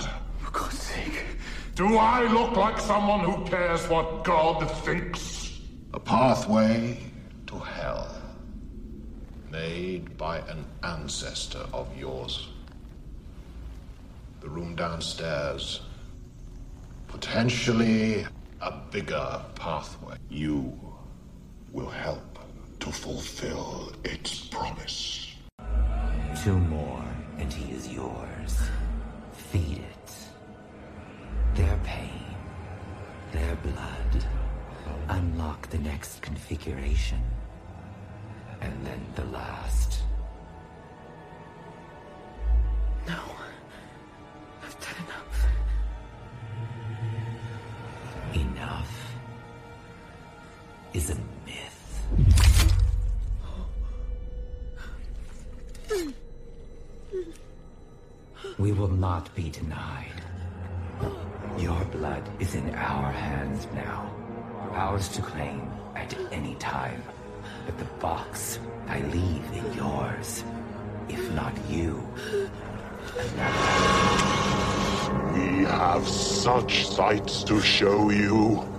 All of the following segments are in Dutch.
For God's sake. Do I look like someone who cares what God thinks? A pathway to hell. Made by an ancestor of yours. The room downstairs. Potentially a bigger pathway. You will help to fulfill its promise. Two more, and he is yours. Feed it. Their pain, their blood. Unlock the next configuration. And then the last. No. I've done enough. Enough is a myth. We will not be denied. Your blood is in our hands now. Ours to claim at any time. But the box I leave in yours. If not you, We have such sights to show you.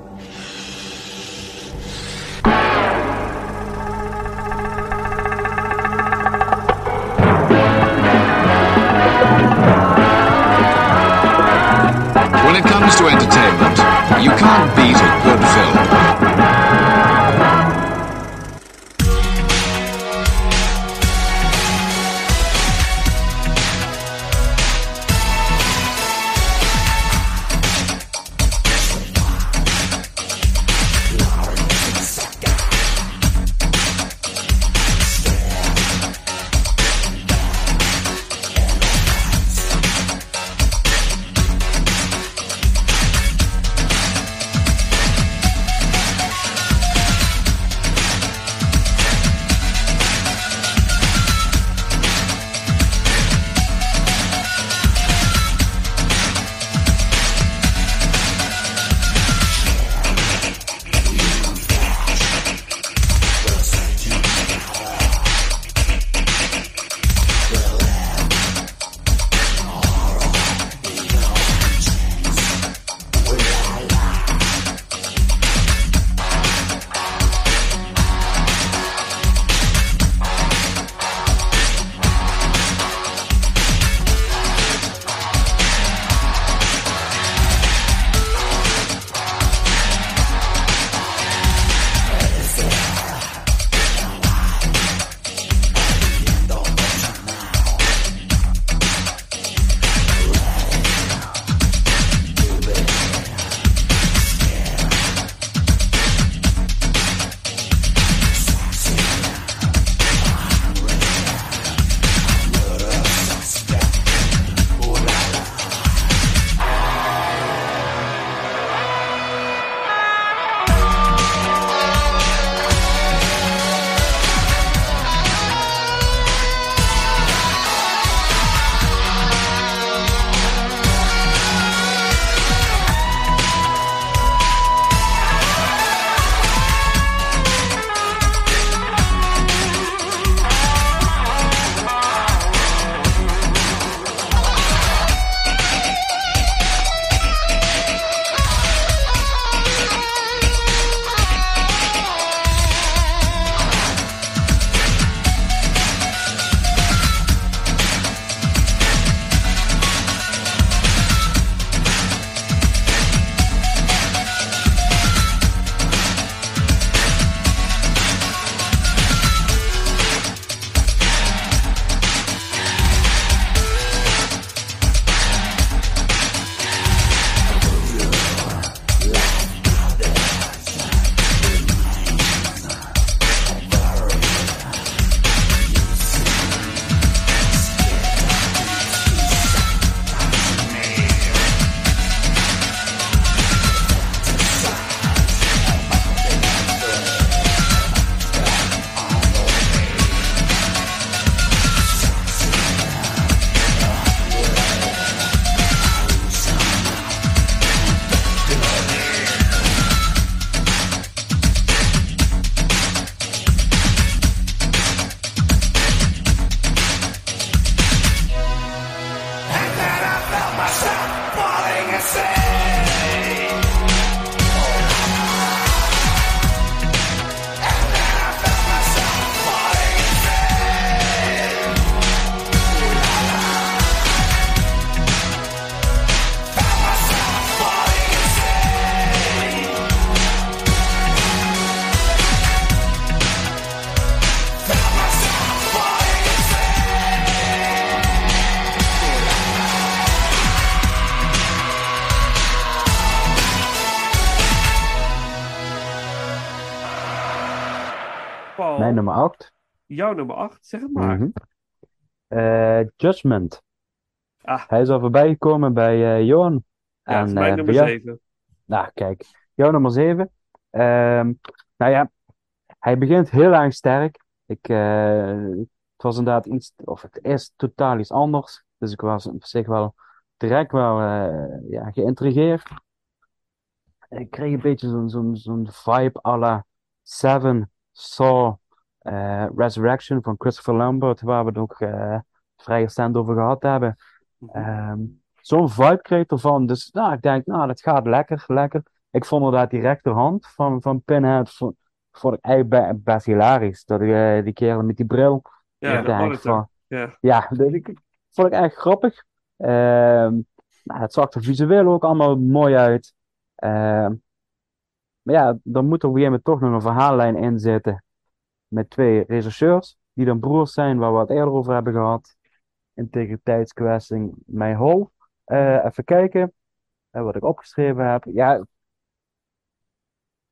Jouw nummer 8, zeg het maar. Mhm. Eh, Judgment. Ah. Hij is al voorbij gekomen bij eh Johan. Ja, En, mijn eh, nummer bij jou- 7. Nou, kijk. Jouw nummer 7. Ehm, nou ja, hij begint heel erg sterk. Ik, het was inderdaad iets, of het is totaal iets anders. Dus ik was op zich wel direct wel ja, geïntrigeerd. Ik kreeg een beetje zo'n zo'n zo'n vibe à la Seven, Saw, eh, Resurrection van Christopher Lambert, waar we het ook eh, vrij recent over gehad hebben. Mhm. Ehm, zo'n vibe kreeg ervan. Dus nou, ik denk, nou, dat gaat lekker, lekker. Ik vond inderdaad die rechterhand van, van Pinhead vond, vond ik eigenlijk be- best hilarisch. Dat die, die kerel met die bril. Ja, ik denk van, Ja. ja, dat ik, vond ik echt grappig. Ehm, nou, het zag er visueel ook allemaal mooi uit. Ehm, maar ja, dan moet er op een gegeven moment toch nog een verhaallijn in zitten. Met twee regisseurs, die dan broers zijn, waar we het eerder over hebben gehad. Integriteitskwestie, mijn hol. Eh, even kijken eh, wat ik opgeschreven heb. Ja,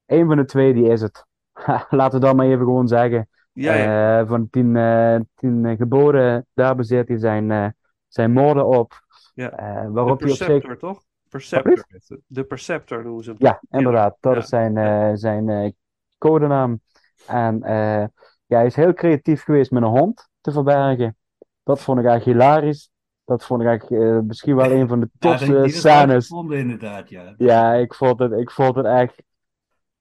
één van de twee, die is het. Laten we dat maar even gewoon zeggen. Ja, ja. Eh, van tien, tien geboden, daar bezit hij zijn, zijn moorden op. Ja. Eh, de waarop hij op zich. Perceptor, toch? Perceptor. De Perceptor noemen ze. Ja, inderdaad, dat Ja. is zijn, zijn codenaam. En eh, ja, hij is heel creatief geweest met een hond te verbergen. Dat vond ik eigenlijk hilarisch. Dat vond ik eigenlijk eh, misschien wel een van de Ja, tofste scènes. uitgevonden inderdaad, ja. Ja, ik vond het, ik vond het echt.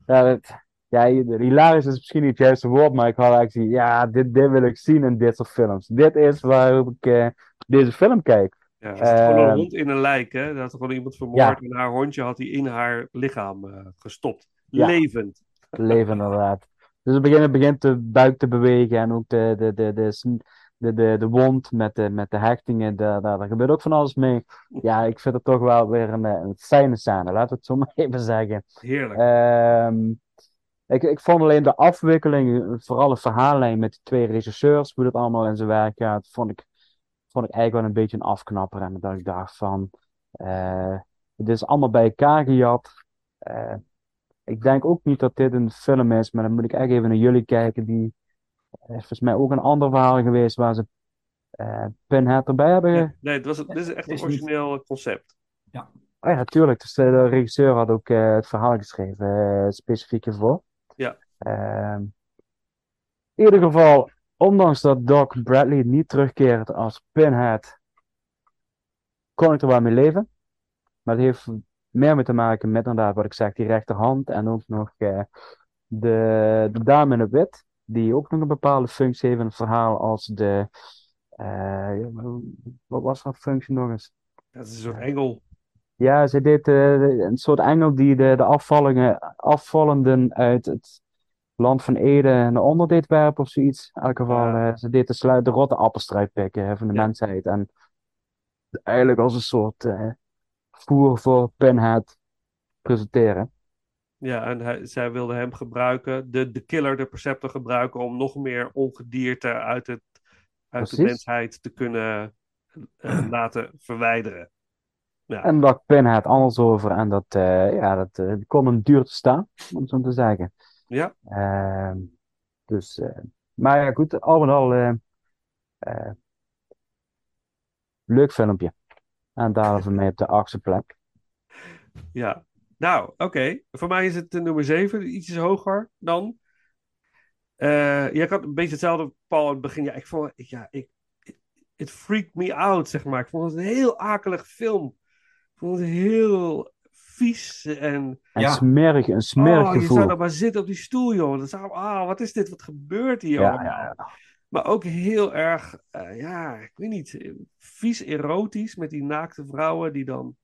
Ja, het, ja, hilarisch is misschien niet het juiste woord, maar ik had eigenlijk zoiets, ja, dit, dit wil ik zien in dit soort films. Dit is waarop ik eh, deze film kijk. Ja, het is gewoon een Ehm, hond in een lijk, hè? Dat had gewoon iemand vermoord Ja. en haar hondje had hij in haar lichaam gestopt. Ja. Levend. Leven inderdaad. Dus op een gegeven moment begint de buik te bewegen en ook de, de, de, de, de, de, de wond met de, met de hechtingen, daar, daar, daar gebeurt ook van alles mee. Ja, ik vind het toch wel weer een, eh, een fijne scène, laten we het zo maar even zeggen. Heerlijk. Ehm, ik, ik vond alleen de afwikkeling, vooral de verhaallijn met de twee regisseurs, hoe dat allemaal in zijn werk gaat, vond ik, vond ik eigenlijk wel een beetje een afknapper. En dat ik dacht van, eh, het is allemaal bij elkaar gejat. Eh, ik denk ook niet dat dit een film is, maar dan moet ik echt even naar jullie kijken. Die eh, is volgens mij ook een ander verhaal geweest waar ze eh Pinhead erbij hebben. Ja, nee, het was, dit is echt een niet- origineel concept. Oh ja, natuurlijk. Dus de, de regisseur had ook eh, het verhaal geschreven, eh, specifiek ervoor. Ja. Ehm, in ieder geval, ondanks dat Doc Bradley niet terugkeert als Pinhead, kon ik er wel mee leven. Maar het heeft meer mee te maken met inderdaad wat ik zeg, die rechterhand en ook nog eh, de, de dame in het wit, die ook nog een bepaalde functie heeft in het verhaal als de, eh, wat was haar functie nog eens? Het is een soort engel. Ja, ze deed eh, een soort engel die de, de afvallingen, afvallenden uit het land van Ede naar onder deed werpen of zoiets. In elk geval, Ja. ze deed de, slu- de rotte appelstrijd pikken van de Ja. mensheid. En eigenlijk als een soort voer voor Pinhead presenteren. Ja, en hij, zij wilde hem gebruiken, de, de killer, de Perceptor gebruiken om nog meer ongedierte uit, het, uit de mensheid te kunnen eh, laten verwijderen. Ja, En dacht Pinhead anders over en dat, eh, ja, dat eh, kon hem duur te staan, om zo te zeggen. ja, Ehm, dus, maar ja, goed, al met al, leuk filmpje. En daar voor mij op de achtste plek. ja. Nou, oké. Voor mij is het de nummer 7, ietsjes hoger dan. Eh ja, ik had een beetje hetzelfde, Paul, aan het begin. Ja, ik vond, ik- ja, ik, it freaked me out, zeg maar. Ik vond het een heel akelig film. Ik vond het heel vies en... En Ja. smerig, een smerig oh, je gevoel. zou dan maar zitten op die stoel, joh. Dan zou, ah, wat is dit? Wat gebeurt hier Ja, allemaal? ja, ja. Maar ook heel erg, eh, ja, ik weet niet, vies erotisch met die naakte vrouwen die dan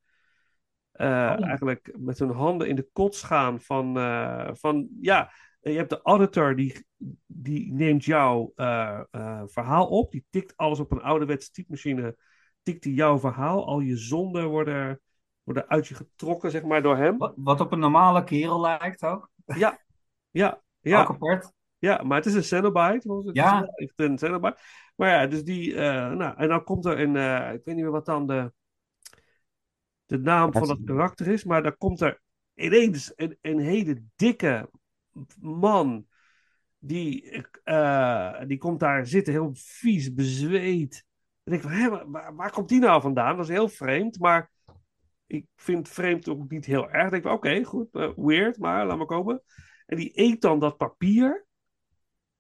eh, Oh. eigenlijk met hun handen in de kots gaan van, eh, van ja, je hebt de auditor die, die neemt jouw verhaal op, die tikt alles op een ouderwetse typemachine, tikt hij jouw verhaal, al je zonden worden, worden uit je getrokken, zeg maar, door hem. Wat, wat op een normale kerel lijkt ook. Ja, ja, Ook apart. Ja, maar het is een Cenobite. Het Ja. is een Cenobite. Maar ja, dus die... eh, nou, en dan komt er een... eh, ik weet niet meer wat dan de, de naam van dat karakter is. Maar dan komt er ineens een, een hele dikke man. Die, eh, die komt daar zitten, heel vies, bezweet. En ik hé, waar- waar, komt die nou vandaan? Dat is heel vreemd, maar... Ik vind vreemd ook niet heel erg. Ik denk oké, goed, weird, maar laat maar komen. En die eet dan dat papier.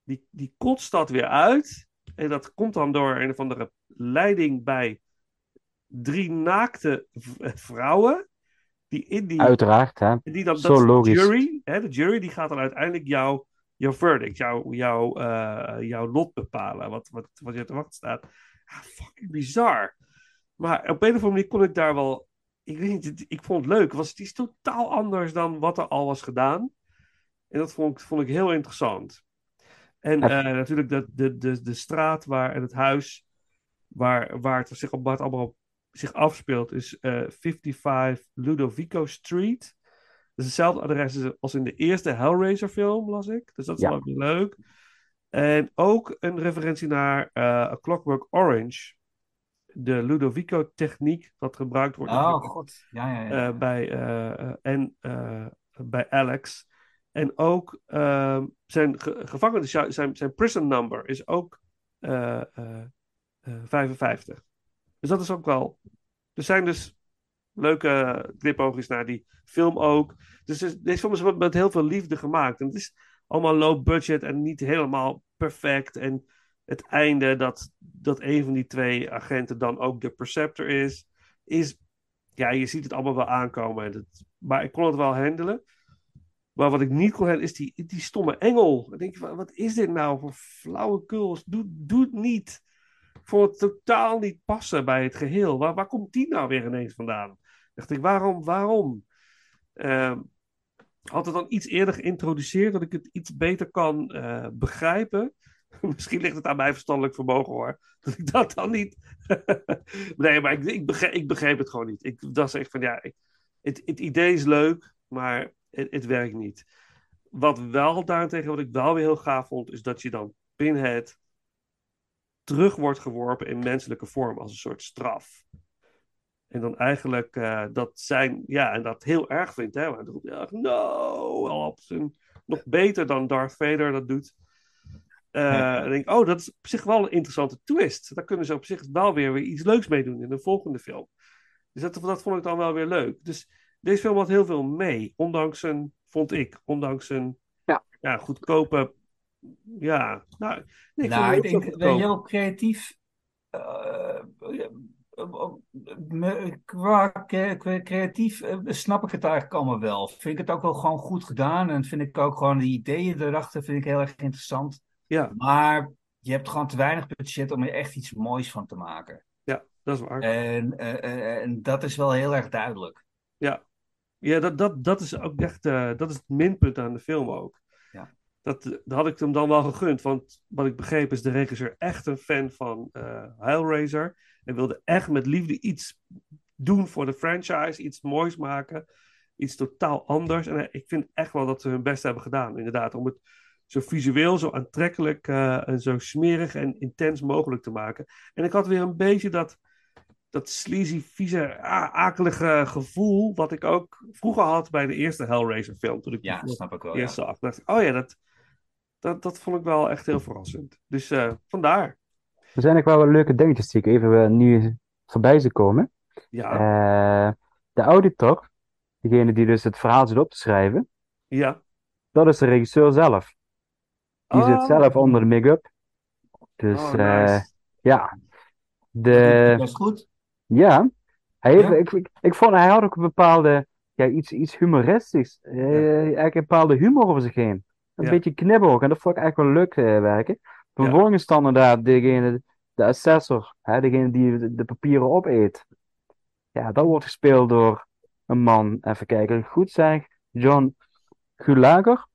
Die, die kotst dat weer uit. En dat komt dan door een of andere leiding bij drie naakte eh, vrouwen. Die in die. Uiteraard, hè. die dan, Zo dat is de logisch. jury. Hè, de jury die gaat dan uiteindelijk jouw, jouw verdict, jouw, jouw, eh, jouw lot bepalen. Wat, wat, wat je te wachten staat. Fucking bizar. Maar op een of andere manier kon ik daar wel. Ik weet niet, ik vond het leuk. Het was, het is totaal anders dan wat er al was gedaan. En dat vond ik, vond ik heel interessant. En eh, natuurlijk de, de, de, de straat waar, en het huis waar, waar het zich, op, waar het allemaal zich afspeelt is eh 55 Ludovico Street. Dat is hetzelfde adres als in de eerste Hellraiser film, las ik. Dus dat is Ja. wel weer leuk. En ook een referentie naar eh, A Clockwork Orange. De Ludovico-techniek dat gebruikt wordt Oh, god. Ja, ja, ja. bij, en, bij Alex. En ook ehm, zijn ge gevangenis, zijn, zijn prison number is ook eh, eh, eh, 55. Dus dat is ook wel. Er zijn dus leuke knipoogjes naar die film ook. Dus deze film is met heel veel liefde gemaakt. En het is allemaal low budget en niet helemaal perfect. En het einde dat, dat een van die twee agenten dan ook de Perceptor is, is. Ja, je ziet het allemaal wel aankomen. En het- maar ik kon het wel handelen. Maar wat ik niet kon handelen is die, die stomme engel. Dan denk je, wat is dit nou voor flauwekul? Doe, doe het niet. Vond het totaal niet passen bij het geheel. Waar, waar komt die nou weer ineens vandaan? Dacht ik, waarom, waarom? Ehm, had het dan iets eerder geïntroduceerd, dat ik het iets beter kan eh, begrijpen? Misschien ligt het aan mijn verstandelijk vermogen hoor. Dat ik dat dan niet. nee, maar ik, ik, begreep, ik begreep het gewoon niet. Ik dacht echt van ja, het, het idee is leuk, maar het, het werkt niet. Wat wel daarentegen, wat ik wel weer heel gaaf vond, is dat je dan Pinhead terug wordt geworpen in menselijke vorm als een soort straf. En dan eigenlijk eh, dat zijn, ja, en dat heel erg vindt, hè? Want roept echt, no, help. Nog beter dan Darth Vader dat doet. Ja. Dan denk oh, dat is op zich wel een interessante twist. Daar kunnen ze op zich wel weer, weer iets leuks mee doen in de volgende film. Dus dat, dat vond ik dan wel weer leuk. Dus deze film had heel veel mee. Ondanks een, vond ik, ondanks een Ja. goedkope. Ja, nou, nee, ik nou, ik denk, zo ben je goedkoop. heel creatief. eh, me- qua, qua- creatief eh, snap ik het eigenlijk allemaal wel. Vind ik het ook wel gewoon goed gedaan. En vind ik ook gewoon de ideeën erachter vind ik heel erg interessant. Ja, Maar je hebt gewoon te weinig budget om er echt iets moois van te maken. ja, dat is waar. En, eh, eh, en dat is wel heel erg duidelijk. Ja, ja dat, dat, dat is ook echt eh, dat is het minpunt aan de film ook. Ja. Dat, eh, dat had ik hem dan wel gegund, want wat ik begreep is de regisseur echt een fan van eh Hellraiser. En wilde echt met liefde iets doen voor de franchise, iets moois maken, iets totaal anders. En ik vind echt wel dat ze hun best hebben gedaan, inderdaad, om het zo visueel, zo aantrekkelijk en zo smerig en intens mogelijk te maken. En ik had weer een beetje dat dat sleazy, vieze, akelige gevoel. wat ik ook vroeger had bij de eerste Hellraiser film. Toen ik Ja, snap ik wel. het eerst Ja. zag. dacht ik, oh ja, dat, dat, dat vond ik wel echt heel verrassend. Dus eh, vandaar. Er zijn ook wel wat leuke dingetjes die ik even eh, nu voorbij zie komen. Ja, Eh, de auditor, degene die dus het verhaal zit op te schrijven, ja. dat is de regisseur zelf. Die zit Oh. zelf onder de make-up. Dus Oh, eh, nice. ja, Dat de, best goed. Ja, hij heeft, Ja. ik, ik, ik vond hij had ook een bepaalde, ja, iets, iets humoristisch. Eh, eigenlijk een bepaalde humor over zich heen. Een Ja. beetje knibbelig en dat vond ik eigenlijk wel leuk eh, werken. Vervolgens dan inderdaad degene, de assessor, hè, degene die de, de papieren opeet. Ja, dat wordt gespeeld door een man, even kijken, goed zeg, John Gulager.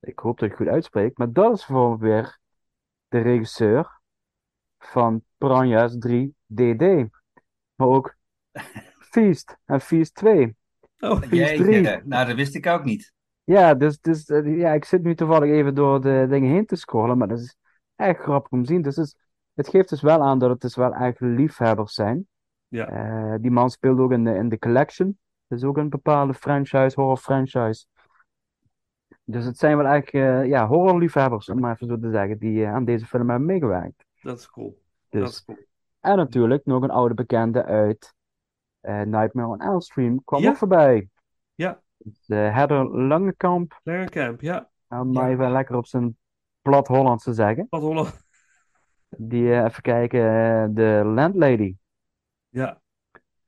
Ik hoop dat ik het goed uitspreek, maar dat is vervolgens weer de regisseur van Piranha's 3 DD. Maar ook Feast en Feast 2. Oh, Feast Jeetje, 3. nou, dat wist ik ook niet. Ja, dus, dus eh, ja, ik zit nu toevallig even door de dingen heen te scrollen, maar dat is echt grappig om te zien. Dus het, het geeft dus wel aan dat het dus wel echt liefhebbers zijn. Ja. Eh, die man speelt ook in de, in The Collection. Dat is ook een bepaalde franchise, horror franchise. Dus het zijn wel echt eh, ja, horrorliefhebbers, om maar even zo te zeggen, die aan deze film hebben meegewerkt. Dat is cool. Dus, Dat is cool. En natuurlijk nog een oude bekende uit eh, Nightmare on Elm Street kwam Ja. ook voorbij. Ja, De Heather Langekamp, Larry Camp, ja. om maar even lekker op zijn plat Hollands te zeggen. Wat Holland. Die, eh, even kijken, eh, de Landlady. Ja.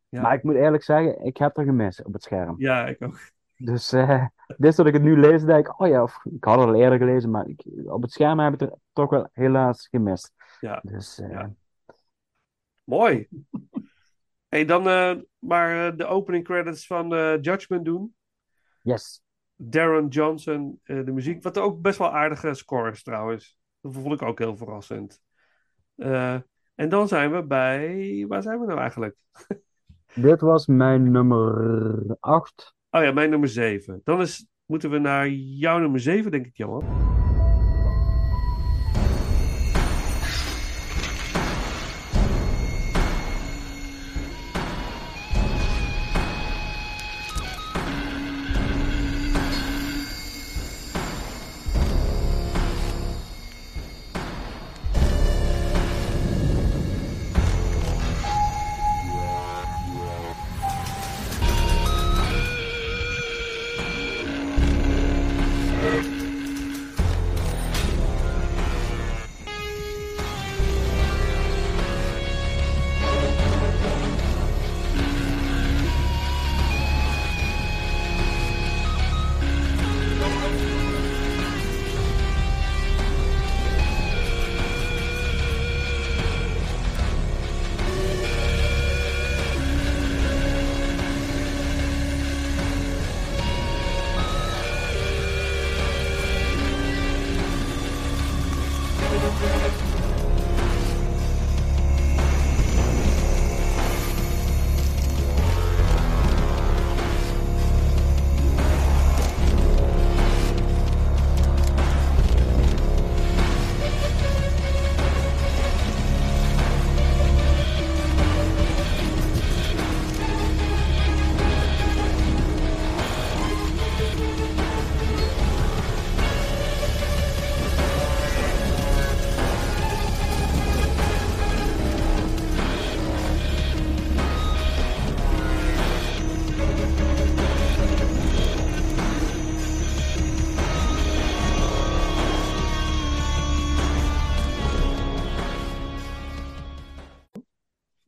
Ja. Maar ik moet eerlijk zeggen, ik heb er gemist op het scherm. Ja, ik ook. Dus eh dit dat ik het nu lees, denk ik, oh ja, of, ik had het al eerder gelezen, maar ik, op het scherm heb ik het toch wel helaas gemist. Ja. Dus Ja. Mooi. Hey, dan eh, maar eh, de opening credits van eh, Judgment doen. yes. Darren Johnson, de muziek. Wat ook best wel aardige score is trouwens. Dat vond ik ook heel verrassend. En dan zijn we bij... Waar zijn we nou eigenlijk? Dit was mijn nummer 8. Oh ja, mijn nummer 7. Dan is, moeten we naar jouw nummer 7, denk ik, Johan.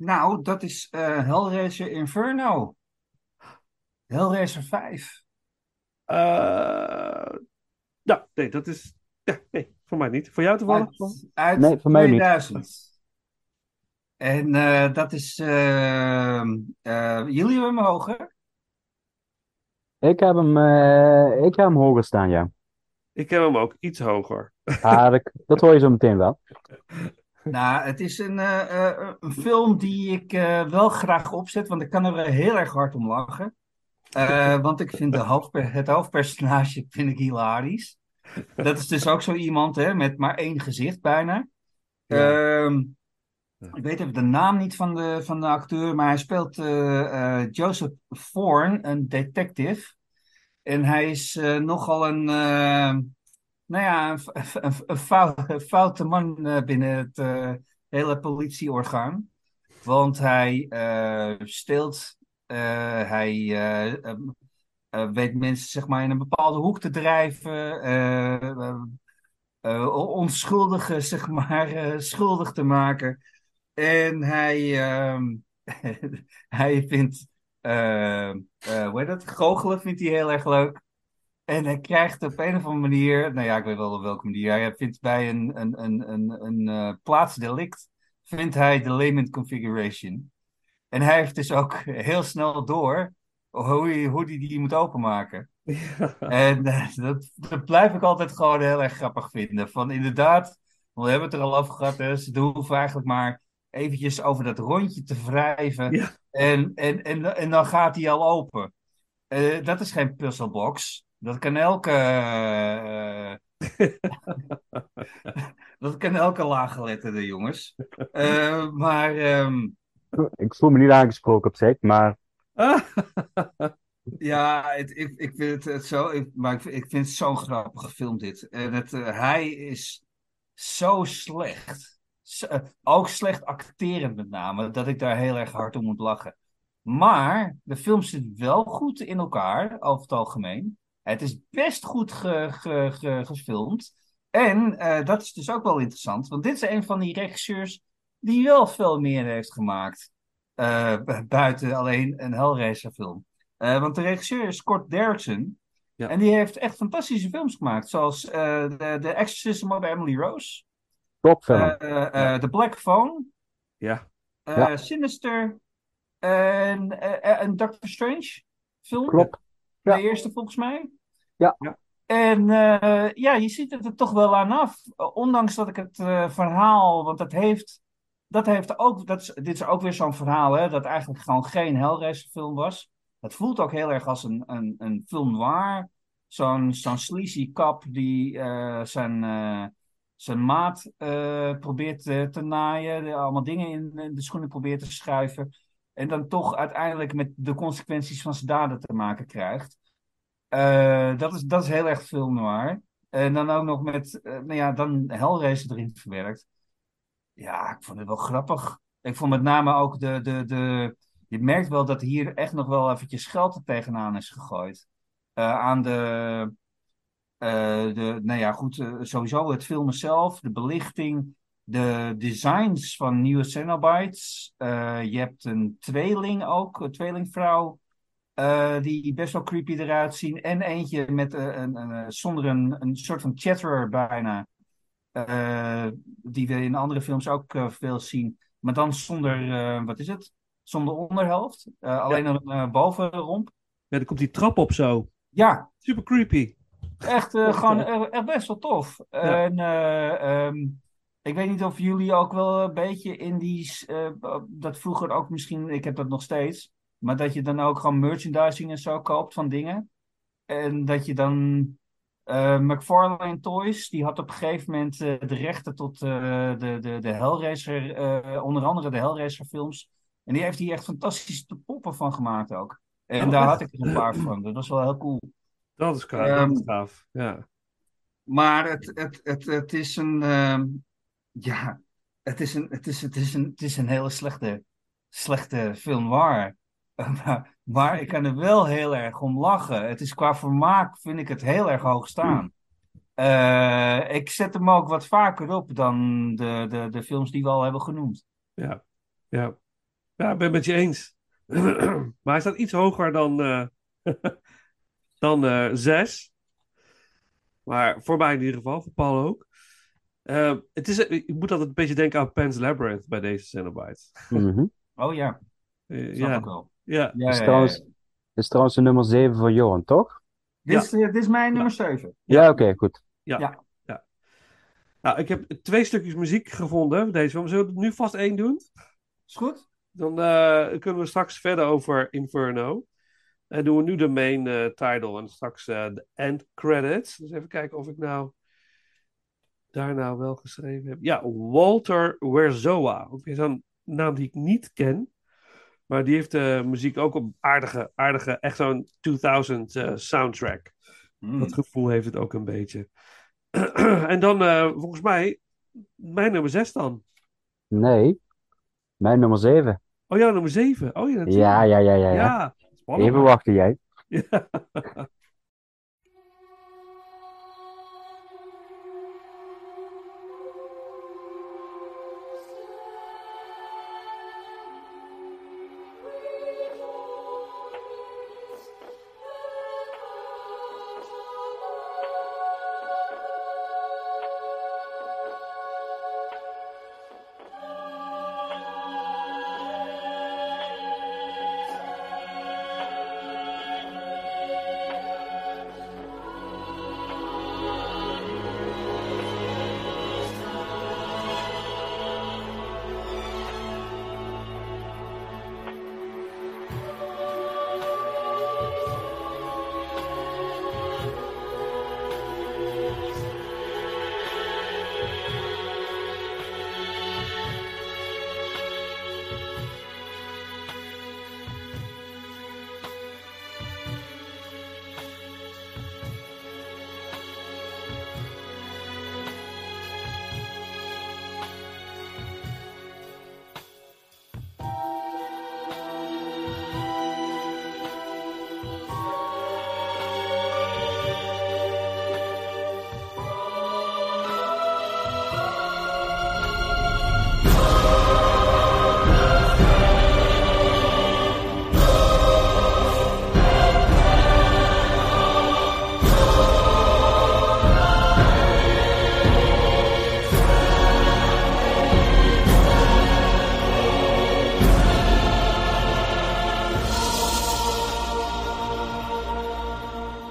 Nou, dat is eh Hellraiser Inferno. Hellraiser 5. Eh ja, nee, dat is... Ja, nee, voor mij niet. Voor jou toevallig? Uit, uit Nee, voor mij niet. 2000. En eh, dat is... jullie hebben hem hoger? Ik heb hem, eh, ik heb hem hoger staan, ja. Ik heb hem ook iets hoger. Ah, dat, dat hoor je zo meteen wel. Nou, het is een, eh, eh, een film die ik eh, wel graag opzet, want ik kan er heel erg hard om lachen. Eh, want ik vind de hoofdper- het hoofdpersonage vind ik hilarisch. Dat is dus ook zo iemand hè, met maar één gezicht bijna. Ehm, ik weet even de naam niet van de, van de acteur, maar hij speelt eh, eh, Joseph Thorne, een detective. En hij is eh, nogal een, eh, nou ja, een, een, een fou- een foute man eh, binnen het eh, hele politieorgaan. Want hij eh, steelt, eh, hij eh, ehm, eh, weet mensen zeg maar in een bepaalde hoek te drijven. eh, eh, eh, onschuldigen zeg maar schuldig te maken. En hij, ehm, hij vindt, hoe heet dat, goochelen vindt hij heel erg leuk. En hij krijgt op een of andere manier, nou ja, ik weet wel op welke manier, hij vindt bij een, een, een, een, een eh, plaatsdelict, vindt hij de layman configuration. En hij heeft dus ook heel snel door hoe hij hoe die, die moet openmaken. En eh, dat, dat blijf ik altijd gewoon heel erg grappig vinden. Van inderdaad, we hebben het er al over gehad, hè, ze hoeven eigenlijk maar eventjes over dat rondje te wrijven. Ja. En, en, en, en dan gaat hij al open. Eh, dat is geen puzzelbox. Dat kan elke. eh, dat kan elke laaggeletterde, jongens. Eh, maar. ehm, Ik voel me niet aangesproken op zich, maar Ja, het, ik, ik vind het, het zo, ik, maar ik, ik vind het zo'n grappige film dit. En het, eh, hij is zo slecht. Zo- ook slecht acterend met name, dat ik daar heel erg hard om moet lachen. Maar de film zit wel goed in elkaar, over het algemeen. Het is best goed ge, ge, ge- gefilmd. En eh, dat is dus ook wel interessant, want dit is een van die regisseurs die wel veel meer heeft gemaakt. eh, bu- buiten alleen een Hellraiser film. Eh, want de regisseur is Scott Derrickson. Ja. En die heeft echt fantastische films gemaakt. Zoals The, The Exorcism of Emily Rose. topfilm. eh, eh, The Black Phone. Ja. Ja. Sinister. En, Doctor Strange film. Klopt. De eerste volgens mij. Ja. En eh, ja, je ziet het er toch wel aan af. Ondanks dat ik het eh, verhaal, want dat heeft, dat heeft ook, dat dit is ook weer zo'n verhaal, hè, dat eigenlijk gewoon geen Hellraiser film was. Het voelt ook heel erg als een, een, een film noir. Zo'n zo'n sleazy kap die eh, zijn, zijn maat probeert te naaien. allemaal dingen in, in de schoenen probeert te schuiven. En dan toch uiteindelijk met de consequenties van zijn daden te maken krijgt. Eh, dat, is, dat is heel erg film noir. En dan ook nog met, eh, nou ja, dan Hellraiser erin verwerkt. Ja, ik vond het wel grappig. Ik vond met name ook de, de, de... Je merkt wel dat hier echt nog wel eventjes geld er tegenaan is gegooid. Eh, aan de... de nou ja, goed, sowieso het filmen zelf, de belichting, de designs van nieuwe Cenobites. Je hebt een tweeling ook, een tweelingvrouw, eh, die best wel creepy eruit zien. En eentje met eh, een, een, eh, zonder een, een soort van chatterer bijna. Die we in andere films ook veel zien. Maar dan zonder, wat is het? Zonder onderhelft. Alleen een bovenromp. Ja, dan komt die trap op zo. Ja, Super creepy. echt gewoon echt best wel tof. En eh, ehm, ik weet niet of jullie ook wel een beetje in die... dat vroeger ook misschien, ik heb dat nog steeds. Maar dat je dan ook gewoon merchandising en zo koopt van dingen. En dat je dan... eh, McFarlane Toys, die had op een gegeven moment eh, de rechten tot eh, de, de, de Hellraiser, onder andere de Hellraiser films. En die heeft hier echt fantastische poppen van gemaakt ook. En Oh, daar echt? had ik er een paar van. Dat was wel heel cool. Dat is gaaf. Dat is gaaf. Ja. Maar het, het, het, het is een. ehm, ja, het is een, het is, het is een, het is een hele slechte, slechte film waar. Maar, maar ik kan er wel heel erg om lachen. Het is qua vermaak, vind ik het heel erg hoog staan. Eh, ik zet hem ook wat vaker op dan de, de, de films die we al hebben genoemd. Ja. Ja. Ja, ik ben het met je eens. maar hij staat iets hoger dan, eh dan eh zes. Maar voor mij in ieder geval, voor Paul ook. Eh, het is, ik moet altijd een beetje denken aan Pan's Labyrinth bij deze Cenobites. Mhm. Oh ja, snap ja, ik wel. Ja, Ja, is, trouwens, ja. is trouwens de nummer 7 voor Johan, toch? Dit, is, eh, dit is mijn nummer 7. Ja, oké, goed. ja. Ja. ja. Nou, ik heb twee stukjes muziek gevonden deze film. Zullen we er nu vast één doen? Is goed? Dan eh, kunnen we straks verder over Inferno. En doen we nu de main eh, title en straks eh, de end credits. Dus even kijken of ik nou daar nou wel geschreven heb. Ja, Walter Werzowa. Ook weer zo'n naam die ik niet ken. Maar die heeft de muziek ook op aardige, aardige, echt zo'n 2000 eh, soundtrack. Hmm. Dat gevoel heeft het ook een beetje. en dan eh, volgens mij mijn nummer 6 dan. Nee, mijn nummer 7. Oh ja, nummer 7. Oh ja, natuurlijk. Ja, ja, ja, ja, ja. Ja, spannend. Even wachten jij. Ja.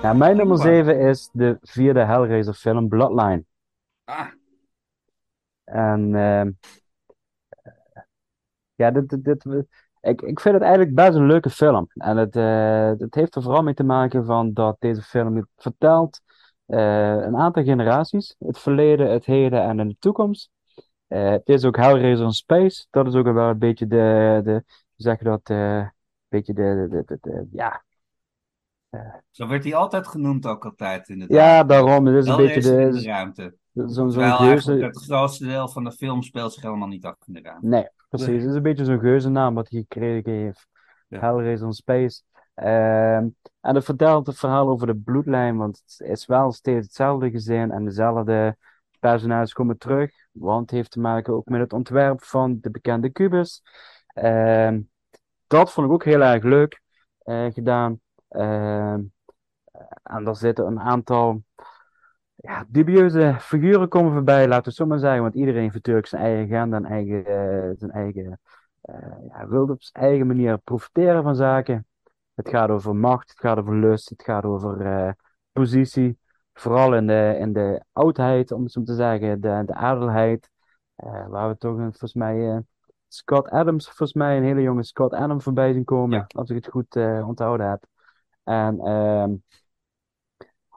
Ja, mijn nummer Prima. 7 is de vierde Hellraiser film Bloodline. Ah, En ehm, ja, dit, dit, dit, ik, ik vind het eigenlijk best een leuke film. En het, eh, het heeft er vooral mee te maken van dat deze film vertelt eh, een aantal generaties. Het verleden, het heden en in de toekomst. Eh, het is ook Hellraiser in Space. Dat is ook wel een beetje de, de zeg dat, een beetje de, de, de, de- ja. Zo werd hij altijd genoemd ook altijd inderdaad. Ja, daarom. Het is een beetje in de, de ruimte. zo'n eigenlijk geuze. het grootste deel van de film speelt zich helemaal niet af in de ruimte. Nee, precies. Het is een beetje zo'n geuzennaam wat hij gekregen heeft. Ja. Hellraiser in Space. Ehm, en het vertelt het verhaal over de bloedlijn, want het is wel steeds hetzelfde gezin en dezelfde personages komen terug, want het heeft te maken ook met het ontwerp van de bekende kubus. Ehm, dat vond ik ook heel erg leuk eh, gedaan. Ehm, en daar zitten een aantal ja, dubieuze figuren komen voorbij, laten we het zo maar zeggen. Want iedereen heeft natuurlijk zijn eigen agenda en eigen, eh, zijn eigen, eh, ja, wil op zijn eigen manier profiteren van zaken. Het gaat over macht, het gaat over lust, het gaat over eh, positie. Vooral in de, in de oudheid, om het zo te zeggen, de, de adelheid. waar we toch volgens mij Scott Adams, volgens mij een hele jonge Scott Adams voorbij zien komen. Ja. Als ik het goed onthouden heb. En ehm,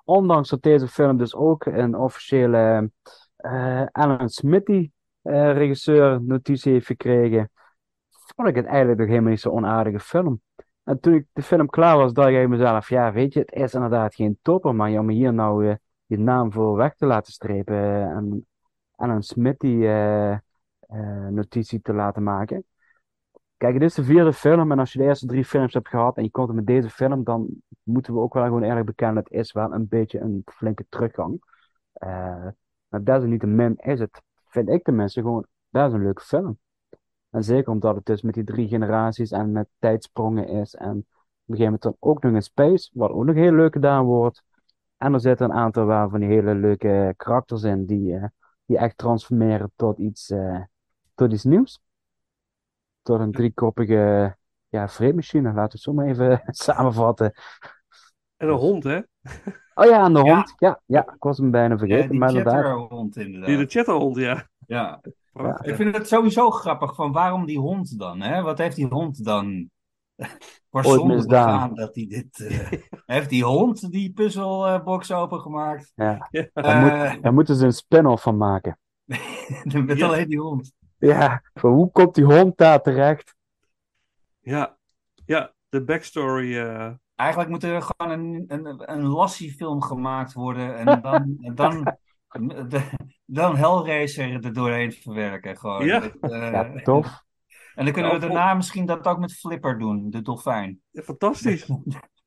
ondanks dat deze film dus ook een officiële eh, Alan Smithy eh, regisseur notitie heeft gekregen, vond ik het eigenlijk nog helemaal niet zo'n onaardige film. En toen ik de film klaar was, dacht ik mezelf, ja, weet je, het is inderdaad geen topper, maar om hier nou eh, je naam voor weg te laten strepen en Alan Smithy eh, eh, notitie te laten maken. Kijk, dit is de vierde film en als je de eerste drie films hebt gehad en je komt er met deze film, dan moeten we ook wel gewoon eerlijk bekennen, het is wel een beetje een flinke teruggang. Eh, maar desalniettemin is het, vind ik tenminste, gewoon best een leuke film. En zeker omdat het dus met die drie generaties en met tijdsprongen is. En op een gegeven moment dan ook nog in space, wat ook nog heel leuk gedaan wordt. En er zitten een aantal waar van die hele leuke karakters in die, eh, die echt transformeren tot iets, eh, tot iets nieuws. Tot een driekoppige ja, vreemdmachine, laten we het zo maar even samenvatten. En een hond, hè? Oh ja, en de Ja. hond. Ja, ja, ik was hem bijna Ja, vergeten, die maar inderdaad. chatterhond Die de inderdaad. chatterhond, ja. Ja. Prachtig. Ik vind het sowieso grappig van waarom die hond dan? Hè? Wat heeft die hond dan voor Ooit zonde misdaan. begaan dat hij dit... eh, heeft die hond die puzzelbox opengemaakt? Ja. Ja. Daar, moet, daar moeten ze een spin-off van maken. met Ja. alleen die hond. Ja, van hoe komt die hond daar terecht? Ja, ja, de backstory. eh, Eigenlijk moet er gewoon een, een, een Lassie-film gemaakt worden en dan, en dan, de, dan Hellraiser er doorheen verwerken. Gewoon. Ja. Eh, Ja, tof. En dan kunnen we daarna misschien dat ook met Flipper doen, de dolfijn. ja, fantastisch.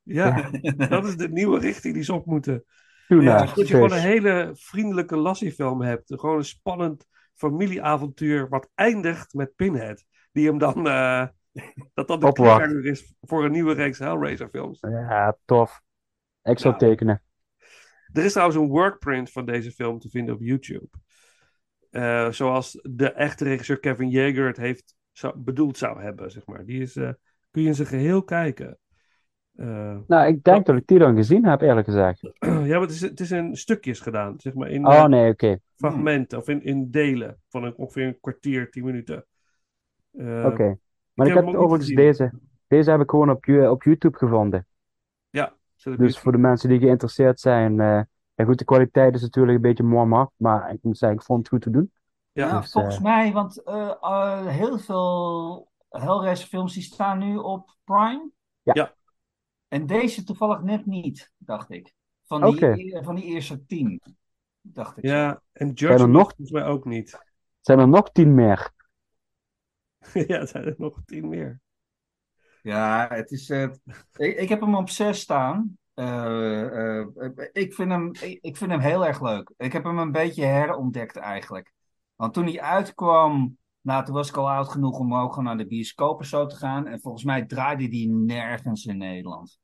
Ja, dat is de nieuwe richting die ze op moeten. Ja, Dat je gewoon een hele vriendelijke Lassie-film hebt. Gewoon een spannend familieavontuur wat eindigt met Pinhead. Die hem dan, eh, dat dan de cliffhanger is voor een nieuwe reeks Hellraiser-films. Ja, tof. Ik zou tekenen. Er is trouwens een workprint van deze film te vinden op YouTube. Eh, zoals de echte regisseur Kevin Yeager het heeft zou, bedoeld zou hebben, zeg maar. Die is, eh, kun je in zijn geheel kijken. Eh, Nou, ik denk dat ik die dan gezien heb, eerlijk gezegd. ja, maar het is, het is in stukjes gedaan, zeg maar. In Oh, eh, nee, oké. fragmenten of in, in delen van een, ongeveer een kwartier, tien minuten. Eh, Oké. Maar ik heb overigens deze. Deze heb ik gewoon op, op YouTube gevonden. Ja, Dus YouTube. voor de mensen die geïnteresseerd zijn. eh en goed, de kwaliteit is natuurlijk een beetje mooi, maar ik moet zeggen, ik vond het goed te doen. Ja. Nou, Dus, volgens mij, want heel veel Hellraiser films die staan nu op Prime. Ja. Ja. En deze toevallig net niet, dacht ik. Van die, e- van die eerste tien, dacht ik. Ja, en Zijn er nog- volgens mij ook niet. Zijn er nog tien meer? ja, zijn er nog tien meer. Ja, het is. eh, ik, ik heb hem op 6 staan. Eh, eh, ik, vind hem, ik, ik vind hem heel erg leuk. Ik heb hem een beetje herontdekt eigenlijk. Want toen hij uitkwam, nou, toen was ik al oud genoeg om ook gewoon naar de bioscoop en zo te gaan. En volgens mij draaide die nergens in Nederland.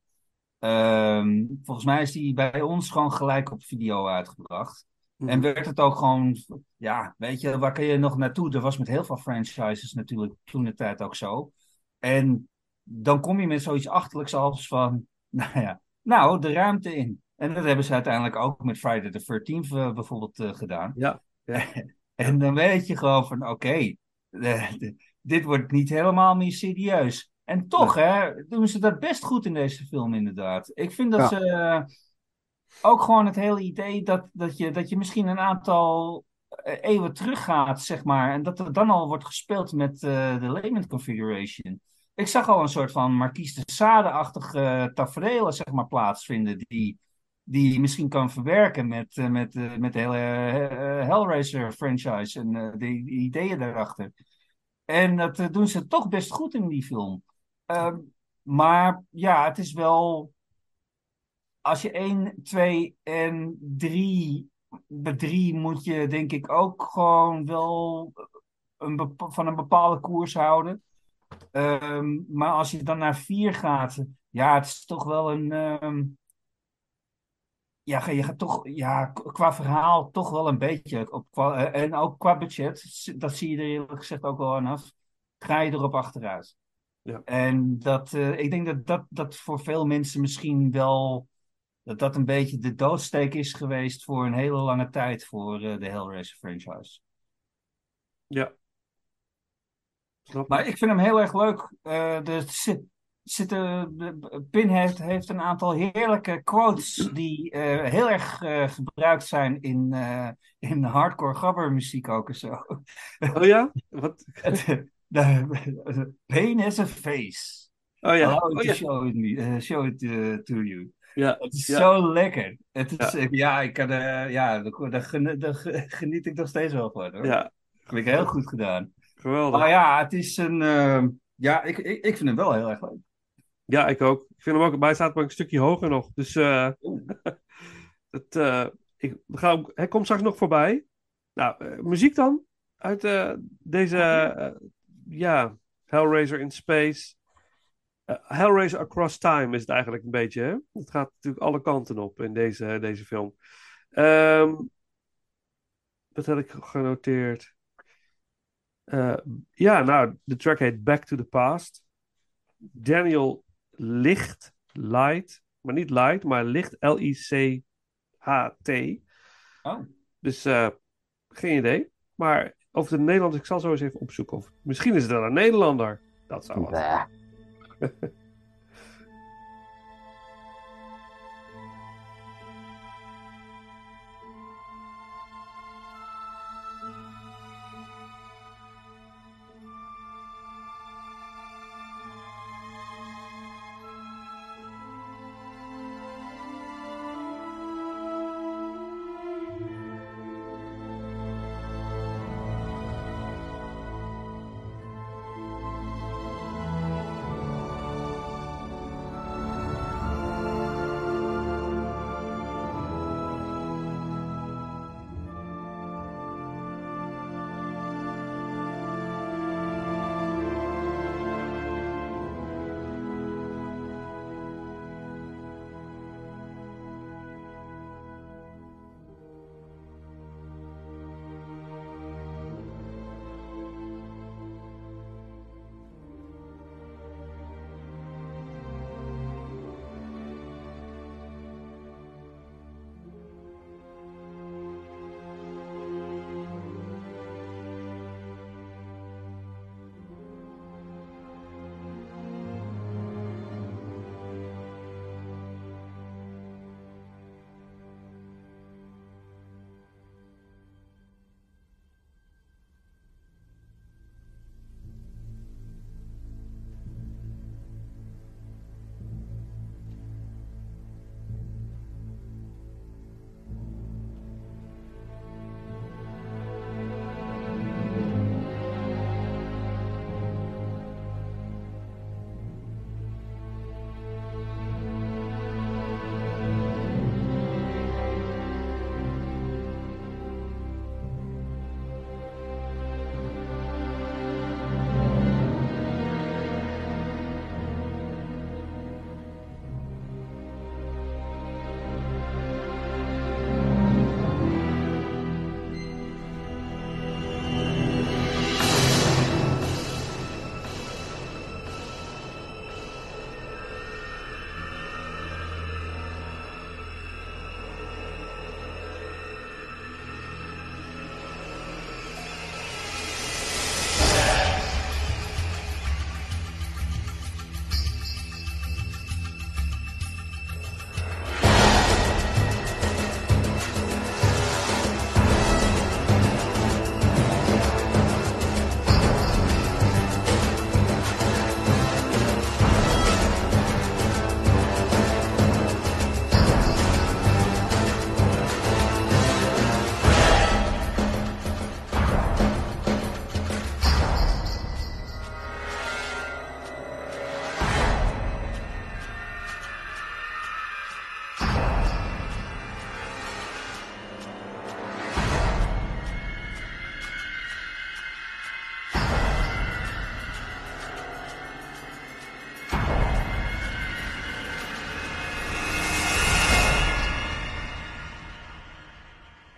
Ehm, volgens mij is die bij ons gewoon gelijk op video uitgebracht. Mhm. En werd het ook gewoon, ja, weet je, waar kun je nog naartoe? Er was met heel veel franchises natuurlijk toen de tijd ook zo. En dan kom je met zoiets achterlijks als van, nou ja, nou, de ruimte in. En dat hebben ze uiteindelijk ook met Friday the 13th eh, bijvoorbeeld eh, gedaan. Ja. En dan weet je gewoon van, oké, dit wordt niet helemaal meer serieus. En toch, hè, doen ze dat best goed in deze film, inderdaad. Ik vind dat Ja. ze eh, ook gewoon het hele idee dat, dat, je, dat je misschien een aantal eh, eeuwen teruggaat, zeg maar. En dat er dan al wordt gespeeld met eh, de Lehman Configuration. Ik zag al een soort van Marquise de Sade-achtige tafereelen, zeg maar, plaatsvinden. Die, die je misschien kan verwerken met, met, met de hele Hellraiser-franchise en de, de ideeën daarachter. En dat doen ze toch best goed in die film. Ehm, maar ja, het is wel. Als je 1, 2 en 3. Bij 3 moet je denk ik ook gewoon wel een bepa- van een bepaalde koers houden. Ehm, maar als je dan naar 4 gaat. Ja, het is toch wel een. ehm, ja, je gaat toch, ja, qua verhaal toch wel een beetje. Op, eh, en ook qua budget, dat zie je er eerlijk gezegd ook wel aan af. Ga je erop achteruit. Ja. En dat, eh, ik denk dat, dat dat voor veel mensen misschien wel. Dat dat een beetje de doodsteek is geweest voor een hele lange tijd voor eh, de Hellraiser franchise. ja. Snap Maar ik vind hem heel erg leuk. Er zit, zitten, de- Pinhead heeft een aantal heerlijke quotes die heel erg gebruikt zijn in, in hardcore gabbermuziek ook en zo. Oh ja? Wat? De- Pain has a face. Oh ja. Allow Oh ja. show it, me, eh, show it eh, to you. Ja. Het is Ja. zo lekker. Het is, Ja. ja. ja, ik kan, eh, ja daar, daar gen- daar geniet ik nog steeds wel van. Hoor. Ja. Vind ik heel goed gedaan. Geweldig. Maar ja, het is een. eh, ja, ik, ik, ik vind hem wel heel erg leuk. Ja, ik ook. Ik vind hem ook, maar hij staat maar een stukje hoger nog. Dus eh het, eh, ik, gaan, hij komt straks nog voorbij. Nou, eh, muziek dan? Uit eh, deze, eh, ja, Hellraiser in Space. Eh, Hellraiser Across Time is het eigenlijk een beetje, hè? Het gaat natuurlijk alle kanten op in deze, deze film. Ehm wat had ik genoteerd? Eh, ja, nou, de track heet Back to the Past. Daniel Licht, Light, maar niet Light, maar Licht, L-I-C-H-T. Oh. Dus eh, geen idee. Maar over de Nederlanders, ik zal zo eens even opzoeken. Of, misschien is het wel een Nederlander. Dat zou wat.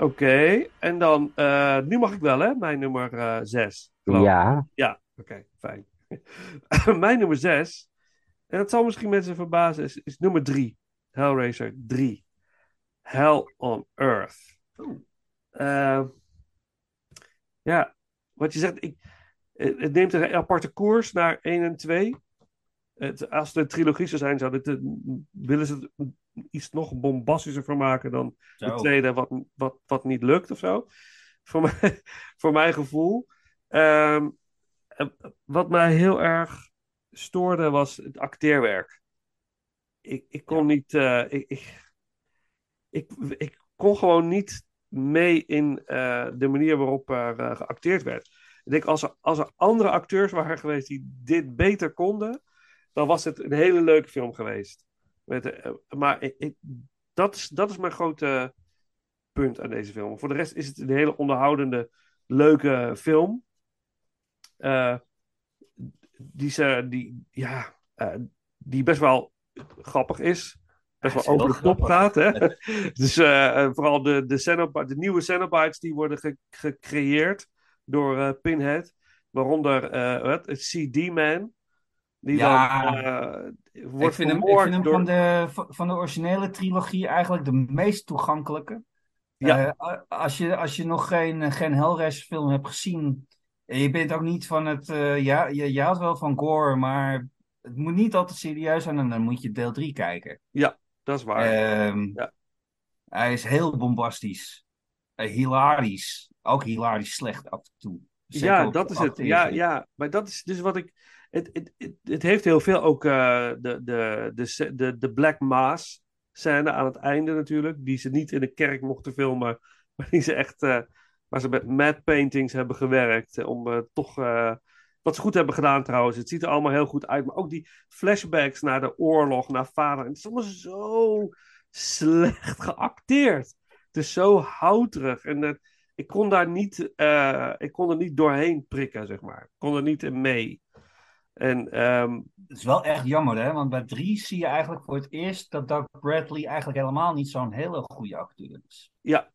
Oké, en dan, eh, nu mag ik wel, hè? Mijn nummer eh, zes. geloof ik. Ja, Ja, oké, fijn. Mijn nummer zes, en dat zal misschien mensen verbazen, is, is nummer drie. Hellraiser 3. Hell on Earth. Eh, ja, wat je zegt, ik, het neemt een aparte koers naar 1 en 2. Het, als het een trilogie zou zijn, zou dit, willen ze het iets nog bombastischer van maken dan de Zo. tweede, wat, wat, wat niet lukt of zo. Voor, mij, voor mijn gevoel. Ehm, en wat mij heel erg stoorde was het acteerwerk. Ik, ik kon niet. eh, ik, ik, ik, ik kon gewoon niet mee in eh, de manier waarop er eh, geacteerd werd. Ik denk, als er, als er andere acteurs waren geweest die dit beter konden, dan was het een hele leuke film geweest. Met, eh, maar ik, ik- dat, is, dat is mijn grote punt aan deze film. Voor de rest is het een hele onderhoudende, leuke film. Eh, die, ze, die, ja, eh, die best wel grappig is. Best wel over de top gaat. Hè? dus vooral de, de, de nieuwe Cenobites die worden ge- gecreëerd door Pinhead. Waaronder wat, het CD-Man. Die Ja. dan eh, Ik wordt vind hem, ik vind hem door... van, de, van de originele trilogie eigenlijk de meest toegankelijke. Ja. Eh, als, je, als je nog geen, geen Hellraiser film hebt gezien, en je bent ook niet van het, eh, ja, je, je houdt wel van gore, maar het moet niet altijd serieus zijn en dan moet je deel 3 kijken. Dat is waar. Ehm, Ja. Hij is heel bombastisch, Eh, hilarisch, ook hilarisch slecht af en toe. Zeker ja, dat is het. Ja, ja, maar dat is dus wat ik. Het, het, het, heeft heel veel ook eh, de, de, de, de, de Black Mass scène aan het einde natuurlijk. Die ze niet in de kerk mochten filmen. Maar die ze echt. eh, waar ze met matte paintings hebben gewerkt. eh, Om eh, toch. eh, wat ze goed hebben gedaan trouwens. Het ziet er allemaal heel goed uit. Maar ook die flashbacks naar de oorlog, naar vader. Het is allemaal zo slecht geacteerd. Het is zo houterig. En eh, ik kon daar niet, eh, ik kon er niet doorheen prikken, zeg maar. Ik kon er niet in mee. En ehm, Het is wel echt jammer, hè? Want bij 3 zie je eigenlijk voor het eerst dat Doug Bradley eigenlijk helemaal niet zo'n hele goede acteur is. ja,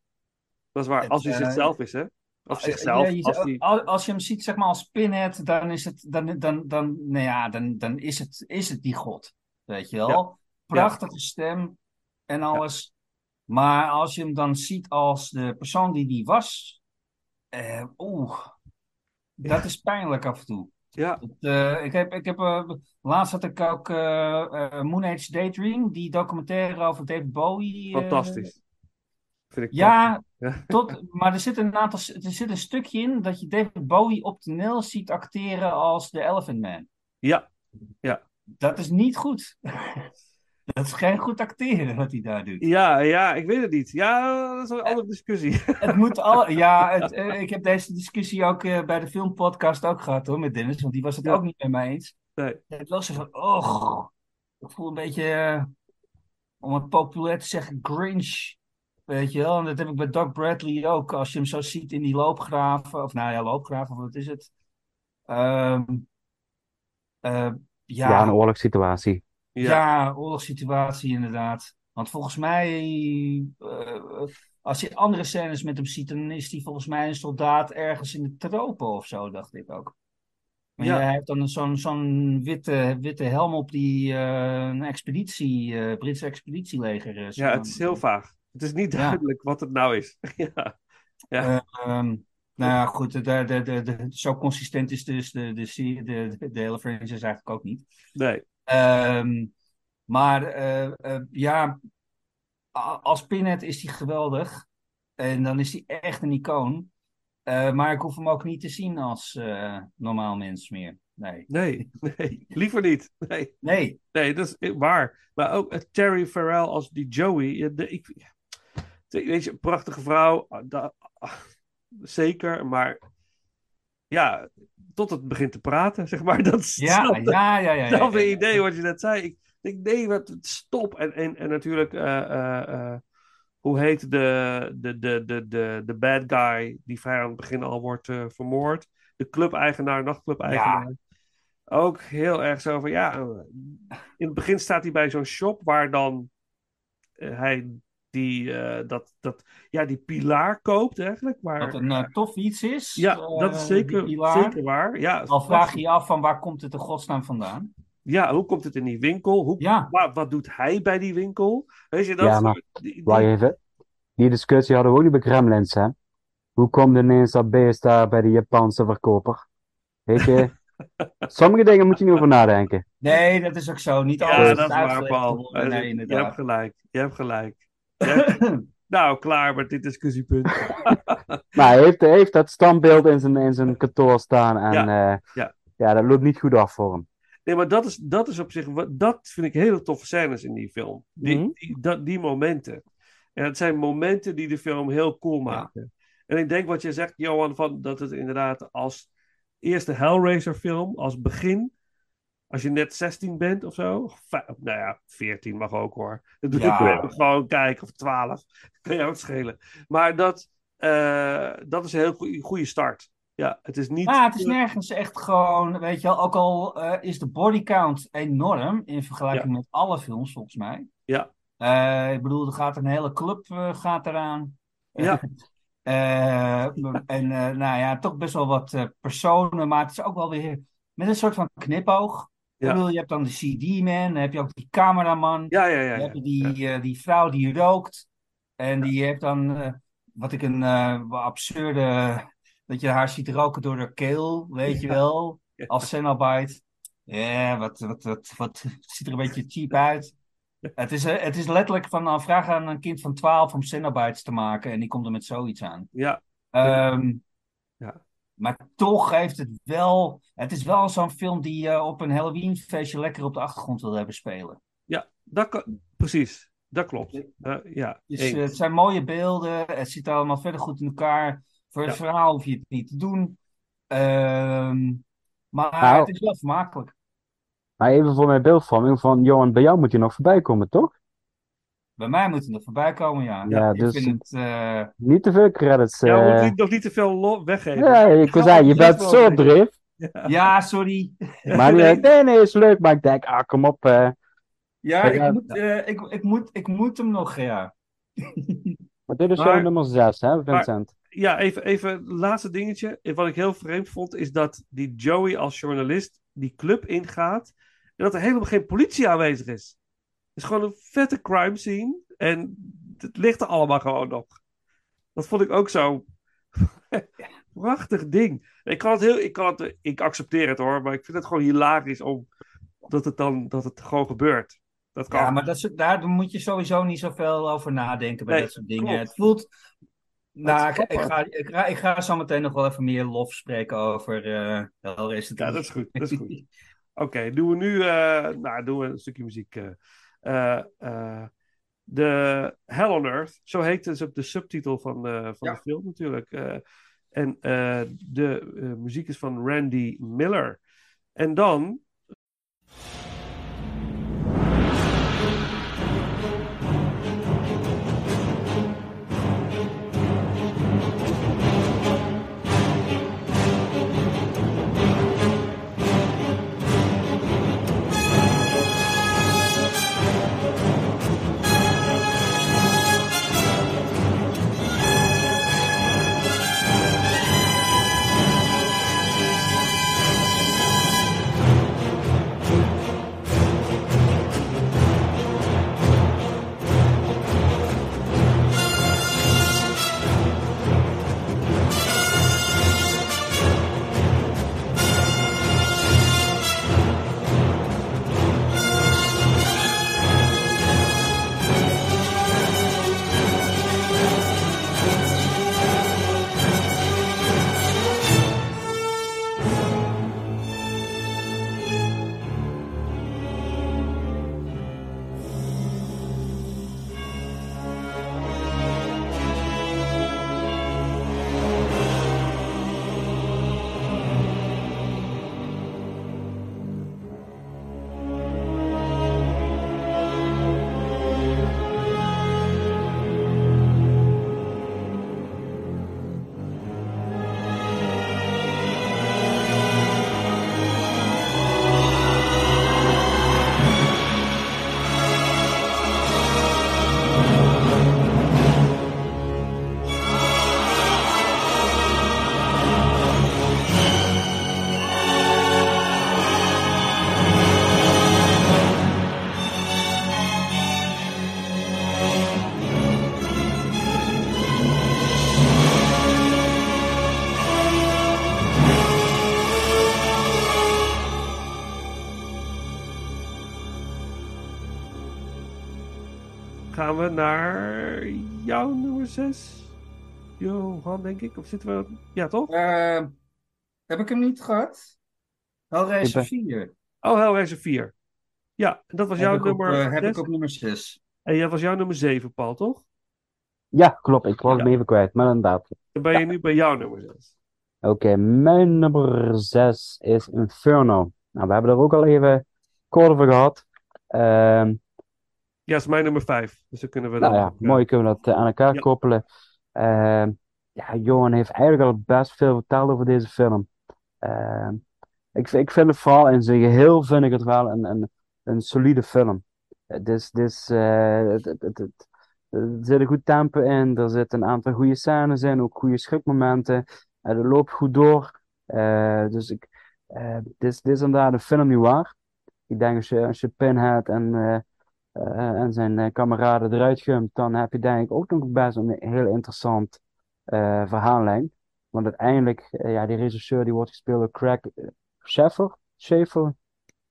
dat is waar. Het, Als hij eh, zichzelf is, hè? Of Ja, zichzelf. je- als die... als, je hem ziet zeg maar als Pinhead, dan is het, dan, dan, dan, nou ja, dan, dan is, het, is het die god. Weet je wel? Ja. Prachtige stem en alles. Maar als je hem dan ziet als de persoon die die was, eh, oeh, dat is pijnlijk af en toe. Ja, eh, ik heb, ik heb, eh, laatst had ik ook eh Moon Age Daydream, die documentaire over David Bowie. fantastisch. Ja, tot, maar er zit, een aantal, er zit een stukje in dat je David Bowie op toneel ziet acteren als de Elephant Man. Ja, Dat is niet goed. dat is geen goed acteren wat hij daar doet. ja, ja, ik weet het niet. Ja, dat is een andere discussie. Het moet al, ja, het, eh, ik heb deze discussie ook eh, bij de filmpodcast ook gehad hoor, met Dennis, want die was het Ja. ook niet met mij eens. Nee. Het was zo van, oh, ik voel een beetje, eh, om het populair te zeggen, Grinch. Weet je wel, en dat heb ik bij Doc Bradley ook. Als je hem zo ziet in die loopgraven, of nou ja, loopgraven, wat is het? Ehm, eh, ja, ja, een oorlogssituatie. Ja, ja, oorlogssituatie inderdaad. Want volgens mij, eh, als je andere scènes met hem ziet, dan is hij volgens mij een soldaat ergens in de tropen of zo, dacht ik ook. Maar Ja. hij heeft dan zo'n zo'n witte, witte helm op die eh, een expeditie, eh Britse expeditieleger. eh, ja, het is heel vaag. Het is niet Ja. duidelijk wat het nou is. ja. Ja. Ehm, nou ja, goed, de, de, de, de, zo consistent is dus de, de, de, de hele franchise eigenlijk ook niet. Nee. Ehm, maar eh, eh, ja, als Pinhead is hij geweldig. En dan is hij echt een icoon. Eh, maar ik hoef hem ook niet te zien als normaal mens meer. Nee. Nee, nee, liever niet. Nee, Nee. nee, dat is waar. Maar ook Terry Farrell als die Joey. de, ik, weet je, prachtige vrouw. ah, da- ah, zeker, maar ja, tot het begint te praten, zeg maar. Dat is Ja, hetzelfde, ja, ja, ja. hetzelfde ja, ja. idee wat je net zei. Ik denk, nee, wat, stop. En, en, en natuurlijk, eh, eh, eh, hoe heet de, de, de, de, de, de bad guy die vrij aan het begin al wordt vermoord? De club-eigenaar, nachtclub-eigenaar. Ook heel erg zo van, ja, in het begin staat hij bij zo'n shop waar dan hij die, eh, dat, dat, ja, die pilaar koopt eigenlijk. Waar, Wat een eh, tof iets is. ja, eh, dat is zeker, zeker waar. Ja, Al vraag je je af van waar komt het in godsnaam vandaan? ja, hoe komt het in die winkel? Hoe, Ja. wa- wat doet hij bij die winkel? Weet je, dat Ja, maar soort- die- even. Die discussie hadden we ook niet bij Gremlins, hè? Hoe komt ineens dat beest daar bij de Japanse verkoper? Weet je, sommige dingen moet je niet over nadenken. Nee, dat is ook zo. Niet alles Ja, dat is waar, Paul. Nee, je hebt gelijk. Je hebt gelijk. Nou, klaar met dit discussiepunt. Maar hij heeft, heeft dat standbeeld in zijn, in zijn kantoor staan en Ja, eh, ja. ja, dat loopt niet goed af voor hem. Nee, maar dat is, dat is op zich, dat vind ik hele toffe scènes in die film. Die, Mhm. die, dat, die momenten. En het zijn momenten die de film heel cool maken. En ik denk wat je zegt, Johan, van dat het inderdaad als eerste Hellraiser film, als begin, als je net 16 bent of zo, nou ja, 14 mag ook hoor. Dat doe Ja. ik gewoon kijken, of 12, kan je ook schelen. Maar dat, eh, dat is een heel goede start. Ja, het is niet... Maar het is nergens echt gewoon, weet je wel, ook al eh, is de bodycount enorm in vergelijking met alle films volgens mij. Ja. Eh, ik bedoel, er gaat een hele club eh, gaat eraan. Ja. Eh, en eh, nou ja, toch best wel wat personen, maar het is ook wel weer met een soort van knipoog. Ja. Bedoel, je hebt dan de CD-man, dan heb je ook die cameraman. Ja, ja, ja. Je die, eh, die vrouw die rookt. En die heeft dan, eh, wat ik een eh, absurde, dat je haar ziet roken door haar keel, weet je wel, als Cenobite. Ja, wat, wat, wat, wat ziet er een beetje cheap uit. Het is, het is letterlijk van, vraag aan een kind van 12 om Cenobites te maken en die komt er met zoiets aan. ja. Ja. Maar toch heeft het wel, het is wel zo'n film die je op een Halloween feestje lekker op de achtergrond wil hebben spelen. Ja, dat kan, precies. Dat klopt. Eh, ja, Dus eens. eh, het zijn mooie beelden. Het zit allemaal verder goed in elkaar. Voor het Ja. verhaal hoef je het niet te doen. Ehm, maar Nou. het is wel vermakelijk. Maar even voor mijn beeldvorming van, Johan, bij jou moet je nog voorbij komen, toch? Bij mij moet het nog voorbij komen, ja. Ja, ik dus- vind het... eh, Niet te veel credits. ja, we eh. moeten niet- nog niet te veel weggeven. Ja, ik wil zeggen, je bent zo drift. ja, sorry. Maar nee, nee, is leuk. Maar ik denk, ah, kom op. eh. Ja, Ja, ik moet, eh, ik, ik, moet, ik moet hem nog, ja. Maar dit is Maar- jouw nummer 6, hè, Vincent? Ja, even, even laatste dingetje. Wat ik heel vreemd vond, is dat die Joey als journalist die club ingaat. En dat er helemaal geen politie aanwezig is. Het is gewoon een vette crime scene. En het ligt er allemaal gewoon nog. Dat vond ik ook zo. Prachtig ding. Ik, kan het heel, ik, kan het, ik accepteer het hoor, maar ik vind het gewoon hilarisch om dat het dan dat het gewoon gebeurt. Dat kan. Ja, maar dat soort, daar moet je sowieso niet zoveel over nadenken bij Nee, dat soort dingen. klopt. Het voelt... Nou, ik, ga, ik, ga, ik ga zo meteen nog wel even meer lof spreken over Hellraiser Ja, 3. dat is goed. Dat is goed. Oké, doen we nu eh, nou, doen we een stukje muziek. eh. Eh, eh, de Hell on Earth, zo heet dus ook de subtitel van, eh, van Ja. de film natuurlijk. Eh, en eh, de muziek is van Randy Miller. En dan gaan we naar jouw nummer 6. Johan, denk ik. Of zitten we... Ja, toch? Eh, heb ik hem niet gehad? Hellraiser Ik 4. Oh, Hellraiser 4. Ja, dat was jouw ik op, nummer eh, heb ik op nummer 6. En dat was jouw nummer 7, Paul, toch? Ja, klopt. Ik was Ja. hem even kwijt, maar inderdaad. Dan ben je nu bij jouw nummer 6. Oké, mijn nummer 6 is Inferno. Nou, we hebben er ook al even kort over gehad. Ehm, Ja, dat is mijn nummer 5. Dus dan kunnen we nou dan ja, eh, mooi kunnen we dat eh, aan elkaar Ja. koppelen. Ehm, ja, Johan heeft eigenlijk al best veel verteld over deze film. Ehm, ik, ik vind het vooral in zijn geheel vind ik het wel een, een, een solide film. Eh, het, het, het, het- er zit een goed tempo in, er zitten een aantal goede scènes in, ook goede schrikmomenten. En het loopt goed door. Dus ik, het is, het is inderdaad een film noir. Ik denk als je, als je Pinhead en, en zijn eh, kameraden eruit gumt, dan heb je denk ik ook nog best een heel interessant eh, verhaallijn. Want uiteindelijk, eh, ja, die regisseur die wordt gespeeld door Craig eh, Sheffer, Schaefer,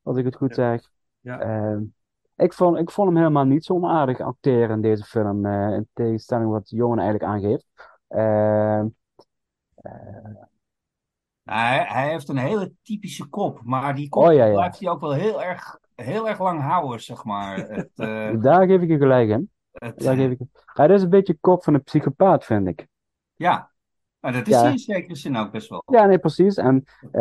als ik het goed Ja. zeg. Ja. Ehm, ik vond, ik vond hem helemaal niet zo onaardig acteren in deze film, eh, in tegenstelling wat Johan eigenlijk aangeeft. Ehm, Hij, hij heeft een hele typische kop, maar die kop Oh, ja, ja. blijft hij ook wel heel erg, heel erg lang houden, zeg maar. Het, eh, daar geef ik je gelijk in. het, Daar geef ik... Hij is een beetje kop van een psychopaat, vind ik. ja, Nou, dat is Ja. in zekere zin ook best wel. Ja, nee, precies. En eh,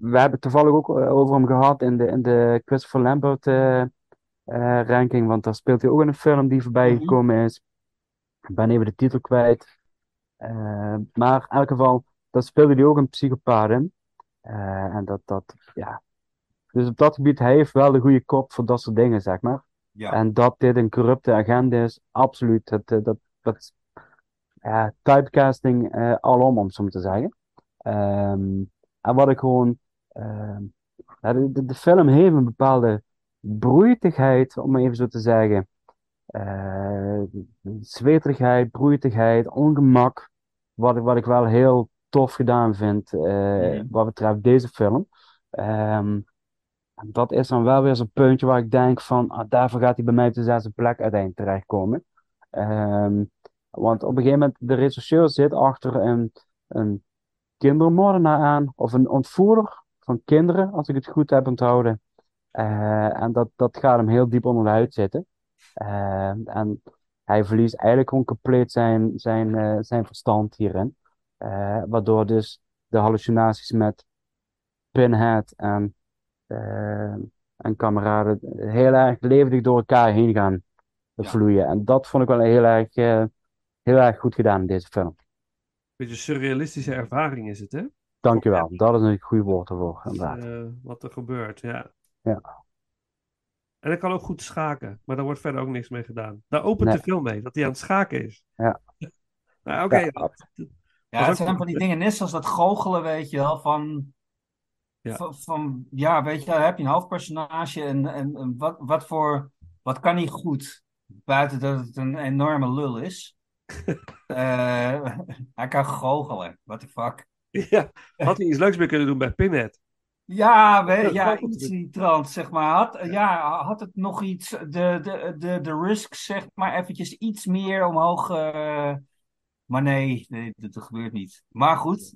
we hebben het toevallig ook eh, over hem gehad in de, in de Christopher Lambert eh, eh, ranking, want daar speelt hij ook in een film die voorbij Mhm. gekomen is. Ik ben even de titel kwijt. Eh, maar in elk geval, daar speelde hij ook een psychopaat in. Eh, en dat, dat, ja. Dus op dat gebied, hij heeft wel de goede kop voor dat soort dingen, zeg maar. Ja. En dat dit een corrupte agenda is, absoluut. Dat, eh, dat, dat, ja, typecasting eh, alom, om zo te zeggen. Ehm, en wat ik gewoon. ehm, de, de, de film heeft een bepaalde broeitigheid, om maar even zo te zeggen. Eh, zweterigheid, broeitigheid, ongemak. Wat ik, wat ik wel heel tof gedaan vind, Mhm. wat betreft deze film. Ehm, dat is dan wel weer zo'n puntje waar ik denk van, ah, daarvoor gaat hij bij mij op de zesde plek uiteindelijk terechtkomen. Ehm, want op een gegeven moment, de rechercheur zit achter een, een kindermoordenaar aan, of een ontvoerder van kinderen, als ik het goed heb onthouden. Eh, en dat, dat gaat hem heel diep onder de huid zitten. Eh, en hij verliest eigenlijk gewoon compleet zijn, zijn, eh, zijn verstand hierin. Eh, waardoor dus de hallucinaties met Pinhead en, en kameraden heel erg levendig door elkaar heen gaan Ja. vloeien. En dat vond ik wel heel erg, eh, heel erg goed gedaan in deze film. beetje surrealistische ervaring is het, hè? Dankjewel. Dat is een goed woord ervoor, inderdaad. Eh, wat er gebeurt, ja. Ja. En hij kan ook goed schaken, maar daar wordt verder ook niks mee gedaan. Daar opent Nee. de film mee, dat hij aan het schaken is. Ja. Nou, oké. Ja, dat- het zijn van die dingen, net zoals dat goochelen, weet je wel, van... Ja. Van, van- ja, weet je, dan heb je een hoofdpersonage en, en, en wat, wat voor... Wat kan hij goed? Buiten dat het een enorme lul is. Eh, hij kan goochelen, what the fuck. ja, had hij iets leuks mee kunnen doen bij Pinhead. Ja, weet, Ja, iets in die trant, zeg maar. Had, ja, had het nog iets, de, de, de, de risk, zeg maar, eventjes iets meer omhoog. eh, maar nee, nee, dat, dat gebeurt niet. Maar goed,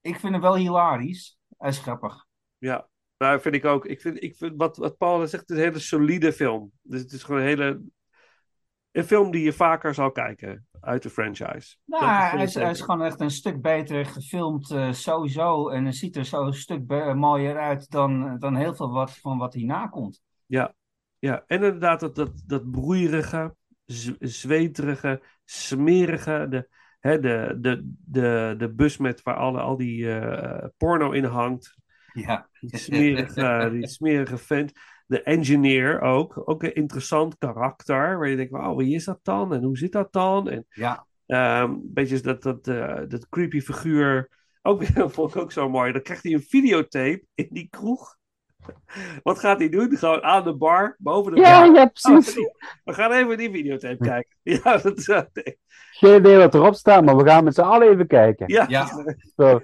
ik vind hem wel hilarisch. Hij is grappig. Ja, nou, vind ik ook. Ik vind, ik vind wat, wat Paul zegt, het is een hele solide film. Dus het is gewoon een hele. Een film die je vaker zal kijken uit de franchise. Nou, hij is, hij is gewoon echt een stuk beter gefilmd eh, sowieso. En het ziet er zo een stuk be- mooier uit dan, dan heel veel wat, van wat hierna komt. Ja, ja. en inderdaad, dat, dat, dat broeierige, zweterige, smerige. De, hè, de, de, de, de bus met waar alle, al die eh, porno in hangt. Ja. Die smerige, die smerige vent. De engineer ook. Ook een interessant karakter. Waar je denkt, oh, wie is dat dan? En hoe zit dat dan? En Ja, een beetje dat, dat, eh, dat creepy figuur. Ook, vond ik ook zo mooi. Dan krijgt hij een videotape in die kroeg. Wat gaat hij doen? Gewoon aan de bar, boven de Ja, bar. ja, precies. Oh, we gaan even die videotape kijken. Ja, dat is... Geen idee wat erop staat, maar we gaan met z'n allen even kijken. ja, Ja. Zo.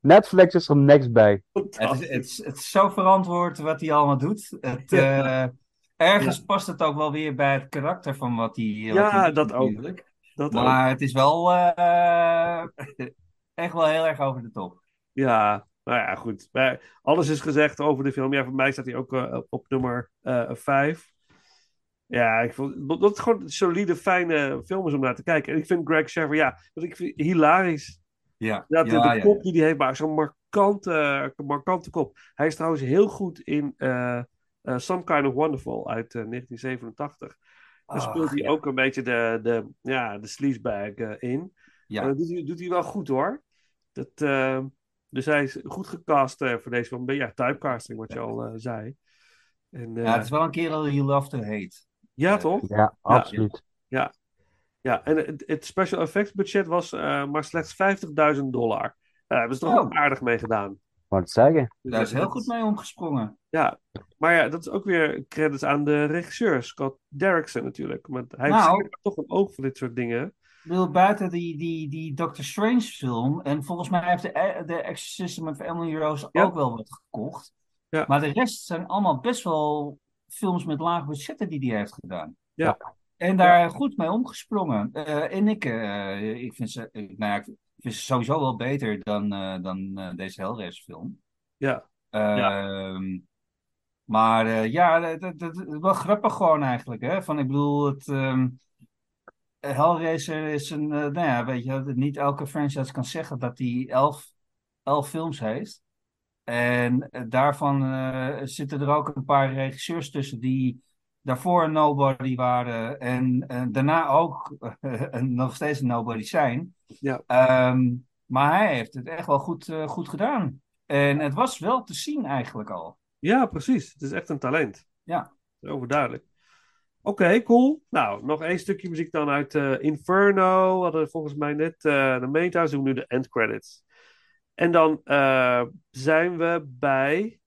Netflix is er niks bij. het is, het, is, het is zo verantwoord wat hij allemaal doet. Het, eh, en ergens past het ook wel weer bij het karakter van wat hij. wat Ja, hij doet dat ook. Dat ook. Maar het is wel eh, echt wel heel erg over de top. Ja, nou ja, goed. Maar alles is gezegd over de film. Ja, voor mij staat hij ook eh, op nummer eh 5. Ja, ik vond dat het gewoon een solide, fijne film is om naar te kijken. En ik vind Greg Sheffer, ja, wat ik vind hilarisch. Ja, Ja, de, ja. kop die hij heeft, maar zo'n markante, markante kop. Hij is trouwens heel goed in eh, Some Kind of Wonderful uit eh, 1987. Daar speelt hij ja. ook een beetje de, de, ja, de sleazebag in. Ja. En dat doet hij, doet hij wel goed hoor. Dat, dus hij is goed gecast eh, voor deze film. Ja, typecasting, wat je al eh, zei. En, eh, Ja, het is wel een kerel you love to hate. ja, toch? Ja, absoluut. Ja. Ja, en het, het special effects budget was eh, maar slechts 50.000 dollar. Daar hebben ze toch Oh. ook aardig mee gedaan. Wat zeggen. Dus Daar is heel goed mee omgesprongen. Ja, maar ja, dat is ook weer credits aan de regisseur, Scott Derrickson natuurlijk. Want hij heeft Nou. toch een oog voor dit soort dingen. Bedoel, buiten die, die, die Doctor Strange film. En volgens mij heeft de, de Exorcism of Emily Rose Ja. ook wel wat gekocht. Ja. Maar de rest zijn allemaal best wel films met laag budgetten die hij heeft gedaan. Ja. En daar goed mee omgesprongen. Eh, en ik, eh, ik, vind ze, ik- nou ja, ik vind ze sowieso wel beter dan, eh, dan eh, deze Hellraiser film. Ja, Ehm, Maar eh, ja, dat, dat, wel grappig gewoon eigenlijk. Hè? Van, ik bedoel, het, ehm, Hellraiser is een, eh, nou ja, weet je, niet elke franchise kan zeggen dat hij elf, elf films heeft. En eh, daarvan eh, zitten er ook een paar regisseurs tussen die daarvoor een nobody waren en daarna ook nog steeds een nobody zijn. Ja. Ehm, maar hij heeft het echt wel goed, goed gedaan. En het was wel te zien eigenlijk al. ja, precies. Het is echt een talent. Ja. Overduidelijk. Oké, cool. Nou, nog één stukje muziek dan uit eh, Inferno. We hadden volgens mij net eh, de main thuis, doen nu de end credits. En dan eh, zijn we bij.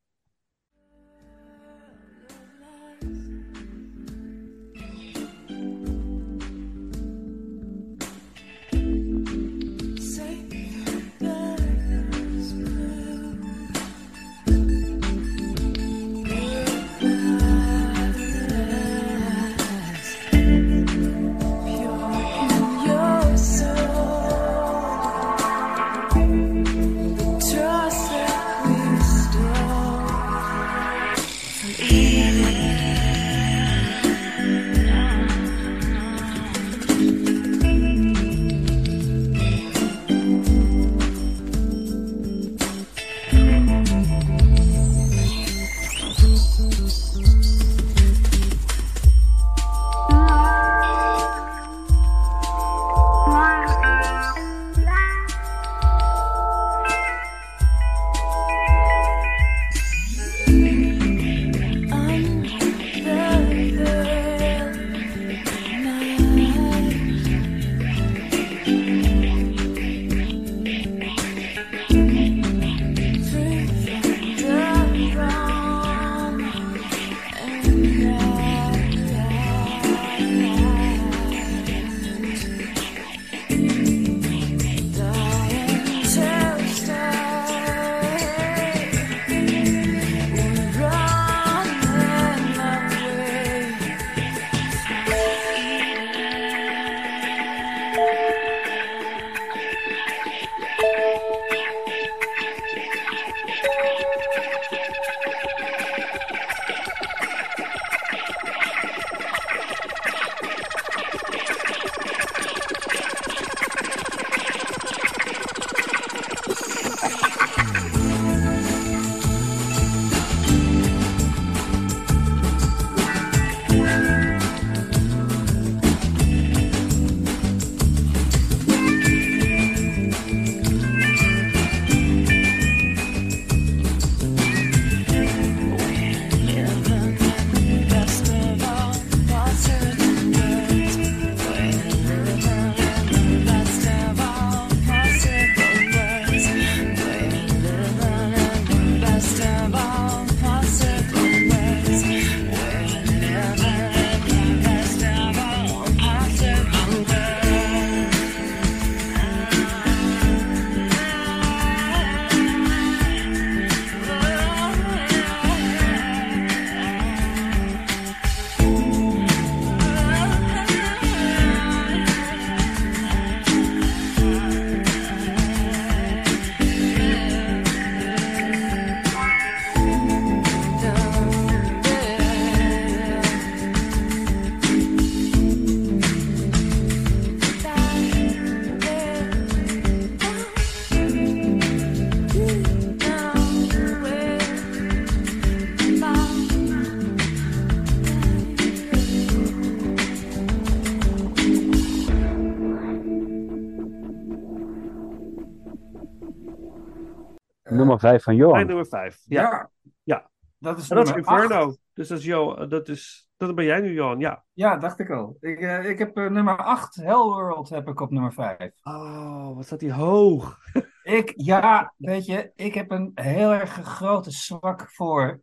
Nummer 5 van Johan. Mijn nummer 5. Ja. Ja. Ja. Dat is En dat is. Inferno. Dus dat is, Jo, dat is, dat ben jij nu, Johan. Ja. Ja, dacht ik al. Ik, eh, ik heb eh, nummer 8, Hellworld, heb ik op nummer 5. Oh, wat staat die hoog. Ik, ja, weet je, ik heb een heel erg grote zwak voor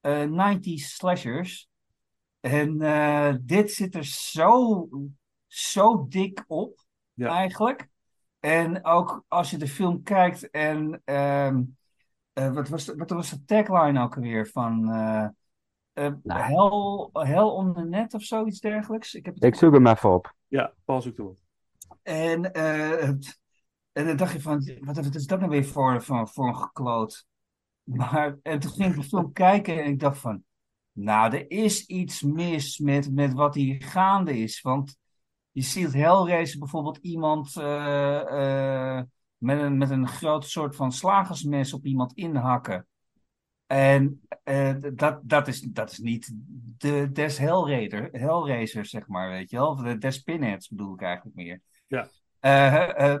eh 90s slashers. En eh, dit zit er zo, zo dik op, Ja. eigenlijk. En ook als je de film kijkt en ehm, eh, wat, was de, wat was de tagline ook alweer van eh eh, Nou. hell, hell on the net of zoiets dergelijks? Ik heb het Ik zoek hem even op. Ja, Paul zoekt hem op. en, eh, en dan dacht je van, wat, wat is dat nou weer voor, voor, voor een gekloot? Maar, en toen ging ik de film kijken en ik dacht van, nou, er is iets mis met, met wat hier gaande is. Want je ziet Hellraiser bijvoorbeeld iemand eh, eh, met, een, met een groot soort van slagersmes op iemand inhakken. En eh, dat, dat, is, dat is niet de des Hellraiser, Hellraisers, zeg maar, weet je wel. Of de des Pinheads bedoel ik eigenlijk meer. Ja. Eh,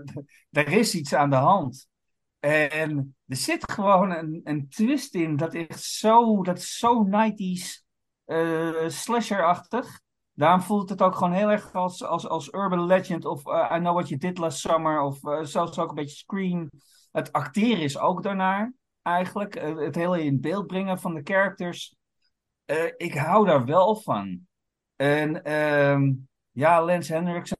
er is iets aan de hand. En er zit gewoon een, een twist in dat echt zo, dat is zo 90s eh, slasher-achtig. Daarom voelt het ook gewoon heel erg als, als, als urban legend of eh, I Know What You Did Last Summer of eh, zelfs ook een beetje Scream. Het acteren is ook daarnaar eigenlijk. Eh, het hele in beeld brengen van de characters. Ik hou daar wel van. En ehm, ja, Lance Henriksen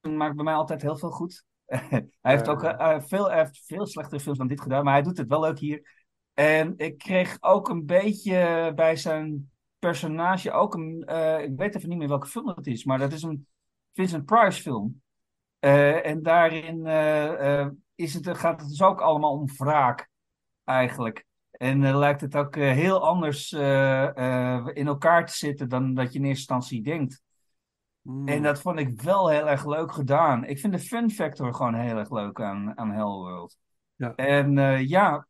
maakt bij mij altijd heel veel goed. hij, heeft ook, veel, hij heeft veel slechtere films dan dit gedaan, maar hij doet het wel leuk hier. En ik kreeg ook een beetje bij zijn personage ook een... eh, ik weet even niet meer welke film het is, maar dat is een Vincent Price film. Eh, en daarin eh, is het, gaat het dus ook allemaal om wraak, eigenlijk. En lijkt het ook heel anders in elkaar te zitten dan dat je in eerste instantie denkt. Mm. En dat vond ik wel heel erg leuk gedaan. Ik vind de fun factor gewoon heel erg leuk aan, aan Hellworld. Ja. En ja,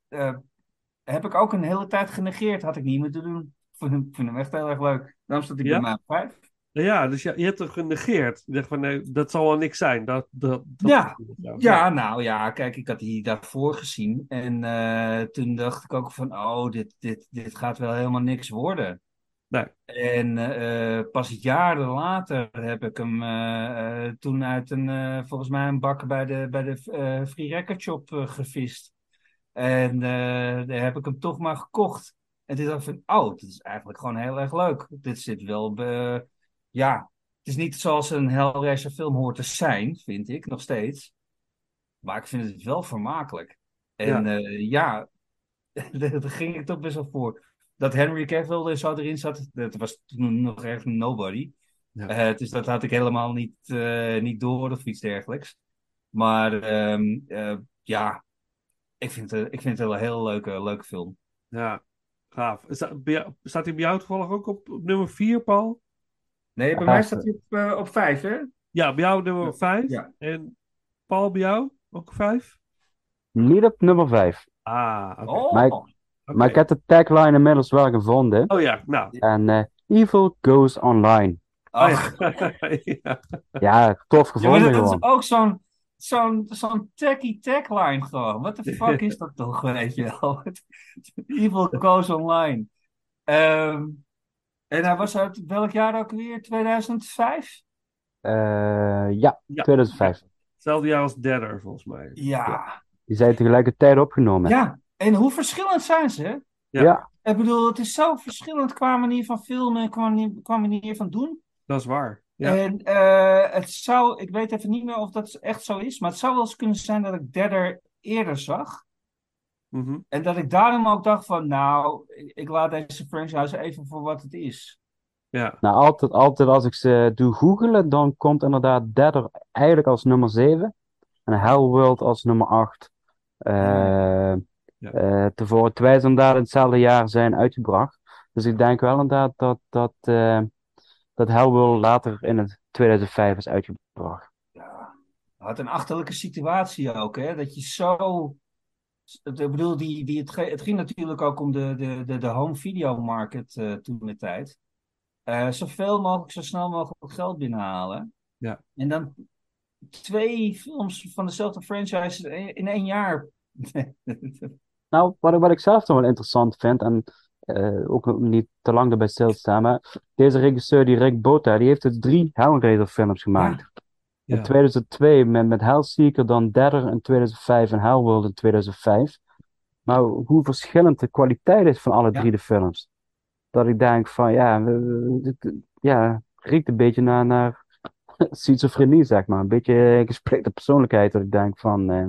heb ik ook een hele tijd genegeerd. Had ik niet moeten doen. Ik vind hem, hem echt heel erg leuk. Daarom staat hij Ja? bij mij op vijf. Ja, dus je, je hebt hem genegeerd. Je dacht van, nee, dat zal wel niks zijn. Dat, dat, dat Ja. ja. Ja, nou ja, kijk, ik had die daarvoor gezien. En eh, toen dacht ik ook van, oh, dit, dit, dit gaat wel helemaal niks worden. Nee. En eh, pas jaren later heb ik hem eh, toen uit een, volgens mij een bak bij de, bij de Free Record Shop gevist. En daar heb ik hem toch maar gekocht. En toen dacht ik van, oh, dit is eigenlijk gewoon heel erg leuk. Dit zit wel, be- ja, het is niet zoals een Hellraiser film hoort te zijn, vind ik, nog steeds. Maar ik vind het wel vermakelijk. En Ja. ja, ja daar ging ik toch best wel voor. Dat Henry Cavill er zo erin zat, dat was toen nog echt nobody. Ja. Eh, dus dat had ik helemaal niet, eh, niet door of iets dergelijks. Maar ehm, eh, ja, ik vind, het, ik vind het wel een heel leuke, leuke film. Ja, gaaf. Dat staat hij bij jou toevallig ook op, op nummer 4, Paul? Nee, bij Ja, mij staat hij op, eh, op vijf, hè? Ja, bij jou nummer 5. Ja. En Paul, bij jou ook 5? Niet op nummer 5. Ah, oké. Oh, Maar ik- Oké. Maar ik heb de tagline inmiddels wel gevonden. Oh ja, nou. En eh, Evil Goes Online. ach. Oh, ja. ja. Ja, tof Ja, maar gevonden dat is ook zo'n zo'n zo'n tacky tagline gewoon. What the fuck is dat toch, weet je wel? Evil goes online. Ehm, en hij was uit welk jaar ook weer? 2005? Eh, ja, Ja. 2005. Hetzelfde jaar als Deader, volgens mij. Ja. Die zijn tegelijkertijd opgenomen. Ja, en hoe verschillend zijn ze? Ja. Ik bedoel, het is zo verschillend qua manier van filmen en qua manier, qua manier van doen. Dat is waar. Ja. En eh, het zou, ik weet even niet meer of dat echt zo is, maar het zou wel eens kunnen zijn dat ik Deader eerder zag. Mhm. En dat ik daarom ook dacht van, nou, ik- laat deze franchise even voor wat het is. ja. Nou, altijd, altijd als ik ze doe googelen, dan komt inderdaad Deader eigenlijk als nummer 7. En Hellworld als nummer 8. Eh Ja. eh, tevoren terwijl ze inderdaad in hetzelfde jaar zijn uitgebracht. Dus ik denk wel inderdaad dat, dat, eh, dat Hellworld later in het 2005 is uitgebracht. Ja, had een achterlijke situatie ook, hè? Dat je zo. Ik bedoel, die, die, het, het ging natuurlijk ook om de, de, de, de home video market eh, toen de tijd. Eh, zoveel mogelijk, zo snel mogelijk geld binnenhalen. Ja. En dan twee films van dezelfde franchise in- één jaar Nou, wat, ik- wat ik zelf nog wel interessant vind, en eh, ook niet te lang erbij stilstaan, maar deze regisseur, die Rick Bota, die heeft dus drie Hellraiser films gemaakt. In Ja. 2002 met, met Hellseeker, dan Deader in 2005 en Hellworld in 2005. Maar hoe verschillend de kwaliteit is van alle Ja. drie de films. Dat ik denk van, ja, dit- ja, riekt een beetje naar, naar schizofrenie, zeg maar. Een beetje gespleten persoonlijkheid, dat ik denk van, eh,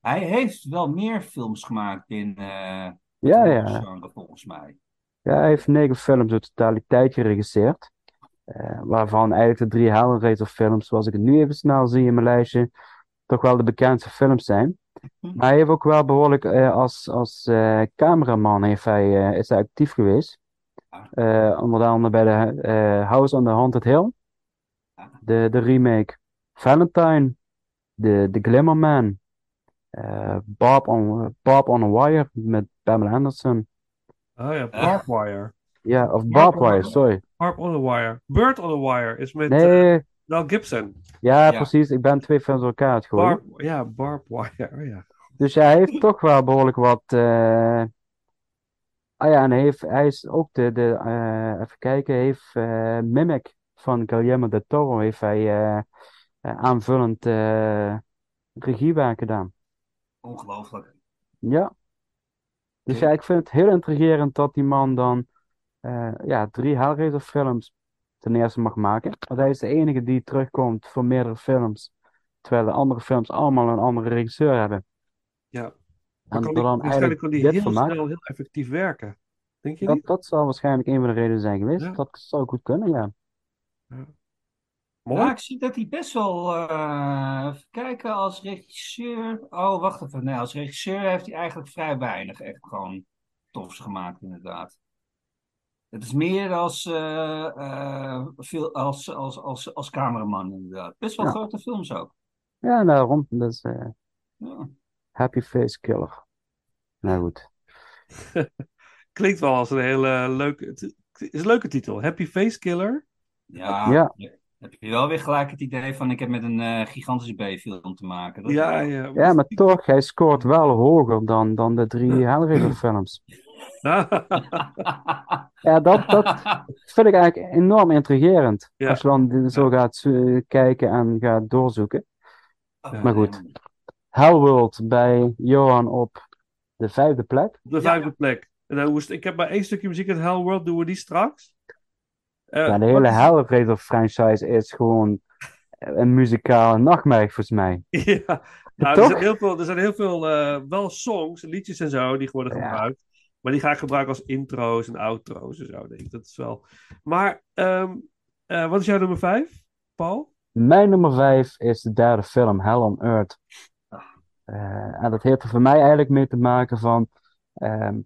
Hij heeft wel meer films gemaakt in eh ja, het ja. Volgens mij. Ja, hij heeft negen films in totaliteit geregisseerd. eh, waarvan eigenlijk de drie Hellraiser films, zoals ik het nu even snel zie in mijn lijstje, toch wel de bekendste films zijn. Maar hij heeft ook wel behoorlijk eh, als, als eh, cameraman heeft hij, is hij actief geweest. Onder andere bij de House on the Haunted Hill. De, de remake Valentine. De, de Glimmerman. eh Bob on, Bob on a Wire met Pamela Anderson. Oh ja, Barbed Wire. Ja, of Barb Bob Wire, on a- sorry. Barb on a Wire. Bird on a Wire is met eh, Nee, Mel Gibson. ja, Ja. precies. Ik ben twee films door elkaar het. Barb, ja, Barb Wire. Oh, ja. Dus ja, hij heeft toch wel behoorlijk wat. eh, Ah ja, en hij, heeft, hij is ook de. de eh, even kijken, hij heeft eh, Mimic van Guillermo del Toro heeft hij eh, eh, aanvullend eh, regiewerk gedaan. Ongelooflijk. Ja. Dus ja, ik vind het heel intrigerend dat die man dan eh, ja, drie Hellraiser films ten eerste mag maken. Want hij is de enige die terugkomt voor meerdere films. Terwijl de andere films allemaal een andere regisseur hebben. ja. En kan die, dan waarschijnlijk kan die heel snel heel effectief werken. Denk je Dat, niet? dat zou waarschijnlijk een van de redenen zijn geweest. Ja. Dat zou goed kunnen, ja. Mooi. Ja, ik zie dat hij best wel. eh, even kijken, als regisseur. Oh, wacht even. Nee, als regisseur heeft hij eigenlijk vrij weinig echt gewoon tofs gemaakt, inderdaad. Het is meer als, eh, eh, veel, als, als, als, als cameraman, inderdaad. Best wel Ja. grote films ook. Ja, daarom. Dat is eh, Ja. Happy Face Killer. Nou goed. Klinkt wel als een hele leuke... Het is een leuke titel. Happy Face Killer. Ja, Ja. Heb je wel weer gelijk het idee van ik heb met een eh, gigantische B-film te maken. Dat Ja, wel. ja. Ja, maar toch, hij scoort wel hoger dan, dan de drie Hellraiser films. Ja, dat, dat vind ik eigenlijk enorm intrigerend. Ja. Als je dan zo gaat eh, kijken en gaat doorzoeken. Maar goed. Hellworld bij Johan op de vijfde plek. De vijfde plek. En dan ik heb maar één stukje muziek uit Hellworld. Doen we die straks? Eh, Ja, de hele is- Hellraiser franchise is gewoon een muzikale nachtmerrie volgens mij. Ja, nou, er zijn heel veel, er zijn heel veel eh, wel songs, liedjes en zo, die worden Ja. gebruikt. Maar die ga ik gebruiken als intro's en outro's en zo, denk ik. Dat is wel... Maar, ehm, eh, wat is jouw nummer vijf, Paul? Mijn nummer vijf is de derde film, Hell on Earth. Eh, en dat heeft er voor mij eigenlijk mee te maken van... ehm,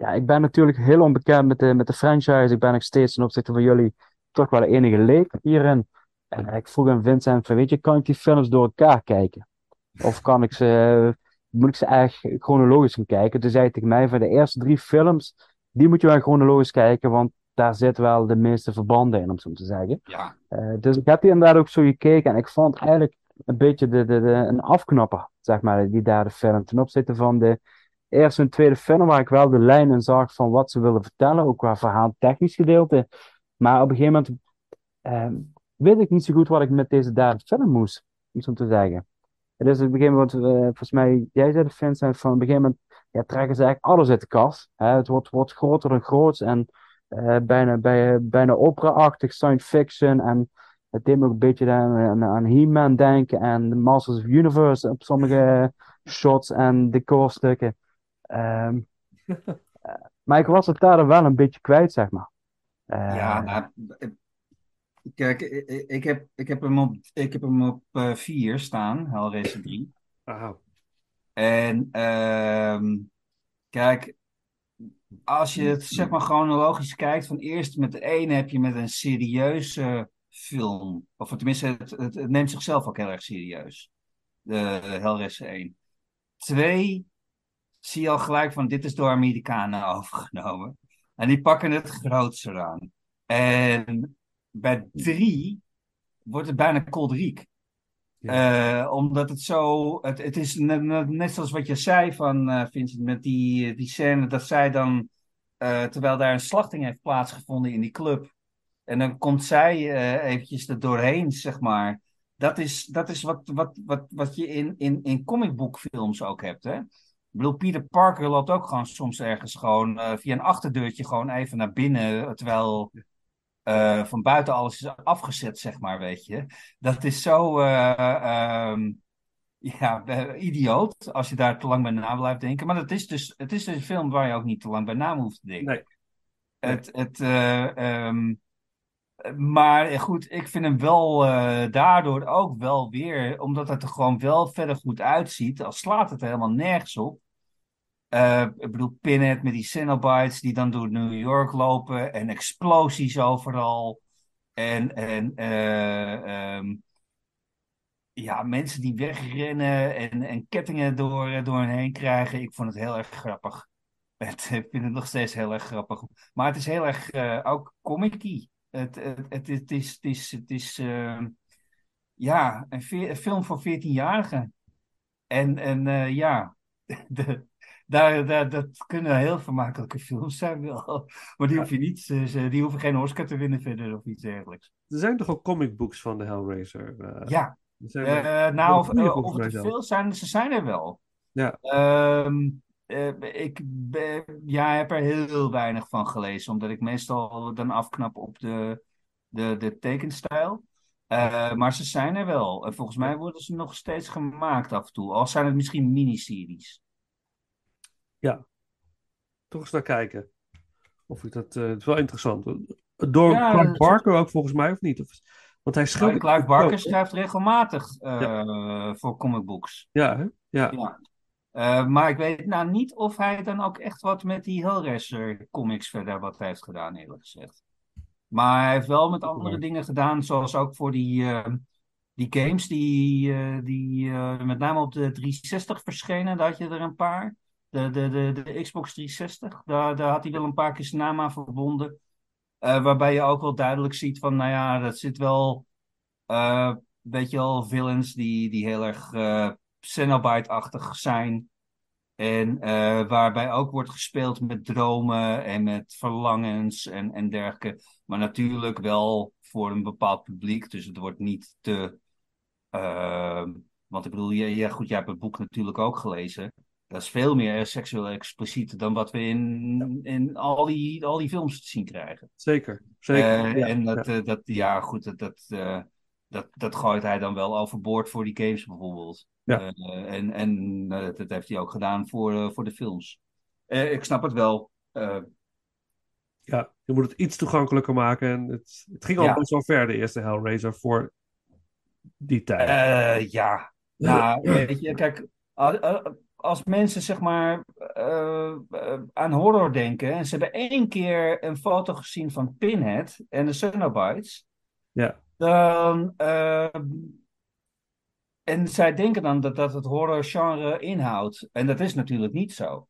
ja, ik ben natuurlijk heel onbekend met de, met de franchise. Ik ben nog steeds ten opzichte van jullie toch wel de enige leek hierin. En ik vroeg aan Vincent van, weet je, kan ik die films door elkaar kijken? Of kan ik ze, moet ik ze eigenlijk chronologisch gaan kijken? Toen zei hij tegen mij, van de eerste drie films, die moet je wel chronologisch kijken, want daar zit wel de meeste verbanden in, om zo te zeggen. Ja, Eh, dus ik heb die inderdaad ook zo gekeken en ik vond eigenlijk een beetje de, de, de, een afknapper, zeg maar, die derde film. Ten opzichte van de eerste en tweede film, waar ik wel de lijn in zag van wat ze wilden vertellen, ook qua verhaal technisch gedeelte. Maar op een gegeven moment ehm, weet ik niet zo goed wat ik met deze derde film moest, om zo te zeggen. Dus op een gegeven moment, eh, volgens mij, jij zei de Vincent, van op een gegeven moment ja, trekken ze eigenlijk alles uit de kast. Hè? Het wordt, wordt groter dan groots en eh, bijna, bij, bijna opera-achtig, science fiction. En het deed ook een beetje aan, aan, He-Man denken en The Masters of Universe op sommige shots en decorstukken. Ehm, eh, maar ik was het daar wel een beetje kwijt, zeg maar. Eh, ja nou, eh, kijk, ik, heb, ik heb hem op, ik heb hem op eh, vier staan, Hellraiser 3. Aha. En ehm, kijk, als je het zeg maar chronologisch kijkt, van eerst met de ene heb je met een serieuze film, of tenminste, het, het, het neemt zichzelf ook heel erg serieus, de Hellraiser 1. Twee, zie je al gelijk van dit is door Amerikanen overgenomen. En die pakken het grootser aan. En bij drie wordt het bijna kolderiek. Eh, omdat het zo. Het, het is net, net- zoals wat je zei van eh, Vincent, met die, die scène dat zij dan. eh, terwijl daar een slachting heeft plaatsgevonden in die club. En dan komt zij eventjes er doorheen, zeg maar. Dat is, dat is wat, wat, wat, wat je in, in, in comicboekfilms ook hebt. Hè? Ik bedoel, Peter Parker loopt ook gewoon soms ergens gewoon eh, via een achterdeurtje gewoon even naar binnen. Terwijl eh, van buiten alles is afgezet, zeg maar, weet je. Dat is zo eh, ehm, ja, idioot als je daar te lang bij na blijft denken. Maar het is dus het is dus een film waar je ook niet te lang bij na hoeft te denken. Nee. Het, het, eh, ehm, maar goed, ik vind hem wel eh, daardoor ook wel weer, omdat het er gewoon wel verder goed uitziet, al slaat het er helemaal nergens op. Eh, ik bedoel, Pinhead met die Cenobites die dan door New York lopen en explosies overal. En, en eh, ehm, ja, mensen die wegrennen en, en kettingen door, door hen heen krijgen. Ik vond het heel erg grappig. Ik vind het nog steeds heel erg grappig. Maar het is heel erg eh, ook comic Het, het, het, het is, het is, het is eh, ja, een, veer- een film voor 14-jarigen. En, en eh, ja, de, daar, daar, dat kunnen heel vermakelijke films zijn wel. Maar die, hoef je niet, die hoeven geen Oscar te winnen verder of iets dergelijks. Er zijn toch ook comic books van de Hellraiser? eh, Ja, er zijn Eh, nou, of, of er veel zijn, ze zijn er wel. Ja. Ehm, eh, ik ben- ja, heb er heel weinig van gelezen, omdat ik meestal dan afknap op de, de, de tekenstijl. Eh, maar ze zijn er wel. En volgens mij worden ze nog steeds gemaakt af en toe. Al zijn het misschien miniseries. Toch eens naar kijken. Of ik dat, eh, het is wel interessant. Door Ja, Clark Barker ook volgens mij, of niet? Of, want hij schildert... Clive Barker schrijft regelmatig voor comic books. Ja, hè? Ja. Ja. Eh, maar ik weet nou niet of hij dan ook echt wat met die Hellraiser comics verder wat heeft gedaan, eerlijk gezegd. Maar hij heeft wel met andere dingen gedaan, zoals ook voor die, eh, die games die, eh, die met name op de 360 verschenen. Daar had je er een paar. De, de, de, de Xbox 360, daar, daar had hij wel een paar keer zijn naam aan verbonden. Waarbij je ook wel duidelijk ziet van, nou ja, dat zit wel, eh weet je wel, villains die, die heel erg Cenobite-achtig zijn. En eh, waarbij ook wordt gespeeld met dromen en met verlangens en, en dergelijke. Maar natuurlijk wel voor een bepaald publiek. Dus het wordt niet te. eh, want ik bedoel, ja, ja, goed, jij hebt het boek natuurlijk ook gelezen. Dat is veel meer seksueel expliciet dan wat we in, in al, die, al die films te zien krijgen. Zeker. Zeker. Eh, ja, en dat, ja. dat, ja, goed, dat, dat, dat, dat gooit hij dan wel overboord voor die games bijvoorbeeld. Ja. Eh, en en eh, dat heeft hij ook gedaan voor, eh, voor de films. Ik snap het wel. Ja, je moet het iets toegankelijker maken. En het, het ging al Ja. best wel ver, de eerste Hellraiser, voor die tijd. ja, nou, weet je, kijk, als mensen zeg maar aan horror denken en ze hebben één keer een foto gezien van Pinhead en de Cenobites, Ja. dan, en zij denken dan dat dat het horrorgenre inhoudt. En dat is natuurlijk niet zo.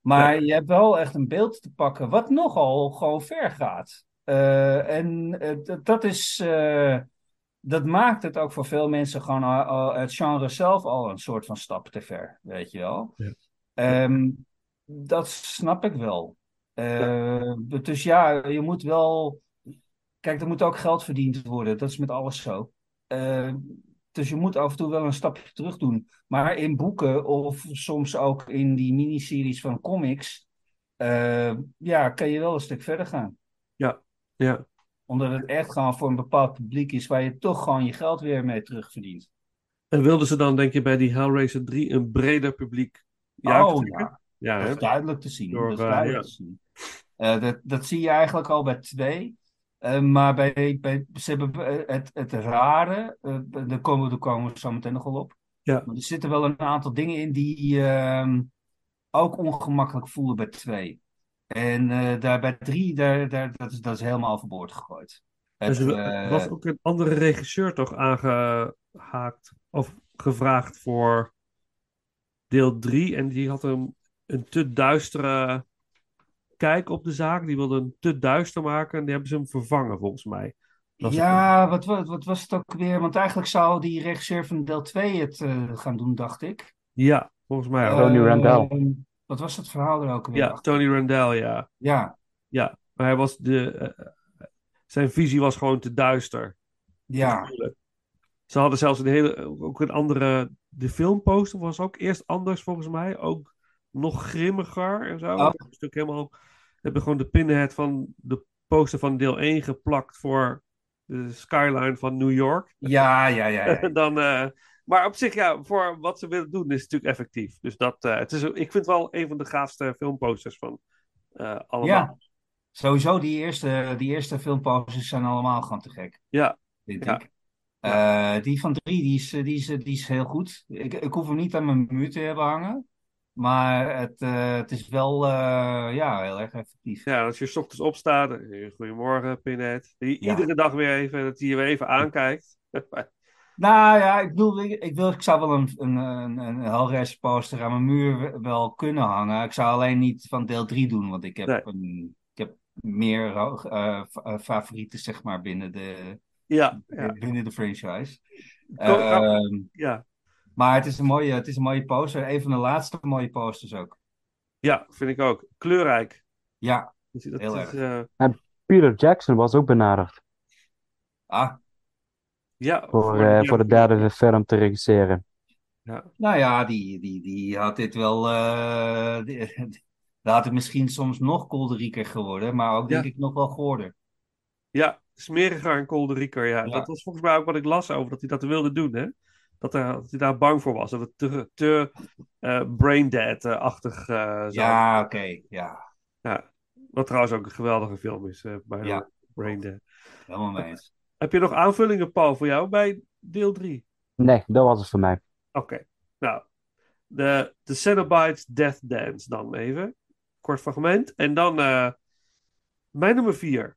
Maar je hebt wel echt een beeld te pakken wat nogal gewoon ver gaat. Eh, en eh, dat is, eh, dat maakt het ook voor veel mensen gewoon al- al- het genre zelf al een soort van stap te ver, weet je wel. Ja. Ehm, dat snap ik wel. Dus ja, je moet wel. Kijk, er moet ook geld verdiend worden. Dat is met alles zo. Dus je moet af en toe wel een stapje terug doen. Maar in boeken of soms ook in die miniseries van comics, uh, ja, kan je wel een stuk verder gaan. Ja, ja. Omdat het echt gewoon voor een bepaald publiek is waar je toch gewoon je geld weer mee terugverdient. En wilden ze dan, denk je, bij die Hellraiser 3 een breder publiek? Ja, oh, ja, ja dat, is duidelijk te zien. Dat eh, eh, dat, dat zie je eigenlijk al bij 2. Eh, maar bij, bij, ze hebben eh, het, het rare, eh, daar, komen, daar komen we zo meteen nog wel op. Ja. Er zitten wel een aantal dingen in die uh, ook ongemakkelijk voelen bij twee. En daar bij drie, daar, daar, dat, is, dat is helemaal overboord gegooid. Het, dus er was ook een andere regisseur toch aangehaakt of gevraagd voor deel drie. En die had hem een, een te duistere kijk op de zaak. Die wilde hem te duister maken. En die hebben ze hem vervangen, volgens mij. Was het- Ja, wat, wa- wat was het ook weer? Want eigenlijk zou die regisseur van deel 2 het eh, gaan doen, dacht ik. Ja, volgens mij. Tony Randall. Wat was het verhaal er ook weer? ja, Tony Randall, ja. Ja, Ja, maar hij was de... eh, zijn visie was gewoon te duister. ja. Natuurlijk. Ze hadden zelfs een hele, ook een andere. De filmposter was ook eerst anders volgens mij. Ook nog grimmiger en zo. Oh. Een stuk helemaal. Hebben gewoon de pinhead van de poster van deel 1 geplakt voor de skyline van New York. Ja, ja, ja. ja. Dan, eh, maar op zich, ja, voor wat ze willen doen, is het natuurlijk effectief. Dus dat, eh, het is, ik vind het wel een van de gaafste filmposters van eh, allemaal. Ja. Sowieso, die eerste, die eerste filmposes zijn allemaal gewoon te gek, Ja, vind Ja. ik. Die van drie, die is, die is, die is heel goed. Ik, ik hoef hem niet aan mijn muur te hebben hangen. Maar het, eh, het is wel eh, ja, heel erg effectief. Ja, als je 's ochtends opstaat, goedemorgen Pinhead. Die Ja. Iedere dag weer even, dat hij je weer even aankijkt. Nou ja, ik bedoel, ik, ik, wil, ik zou wel een, een, een, een poster aan mijn muur wel kunnen hangen. Ik zou alleen niet van deel 3 doen, want ik heb, Nee. een, ik heb meer eh, fa- favorieten, zeg maar, binnen de, ja, ja, binnen de franchise. Ko- Ehm, ja, maar het is, een mooie, het is een mooie poster. Een van de laatste mooie posters ook. ja, vind ik ook. Kleurrijk. Ja, Dus dat Heel is, erg. eh, Peter Jackson was ook benaderd ah, ja, voor, de- eh, ja, voor de derde film te regisseren. Ja, nou ja, die, die, die had dit wel. eh die, had het misschien soms nog kolderieker geworden, maar ook denk Ja. ik nog wel geworden. ja, smeriger en kolderieker. Ja. Ja. dat was volgens mij ook wat ik las over dat hij dat wilde doen. Hè? Dat, er, dat hij daar bang voor was. Dat het te, te eh, braindead-achtig eh zou Ja, oké, ja, Ja. Wat trouwens ook een geweldige film is. eh bij Ja. Braindead. helemaal mee eens. Heb je nog aanvullingen, Paul, voor jou bij deel 3? Nee, dat was het voor mij. Oké, nou, de, de Cenobites Death Dance dan even. Kort fragment. En dan eh, mijn nummer 4.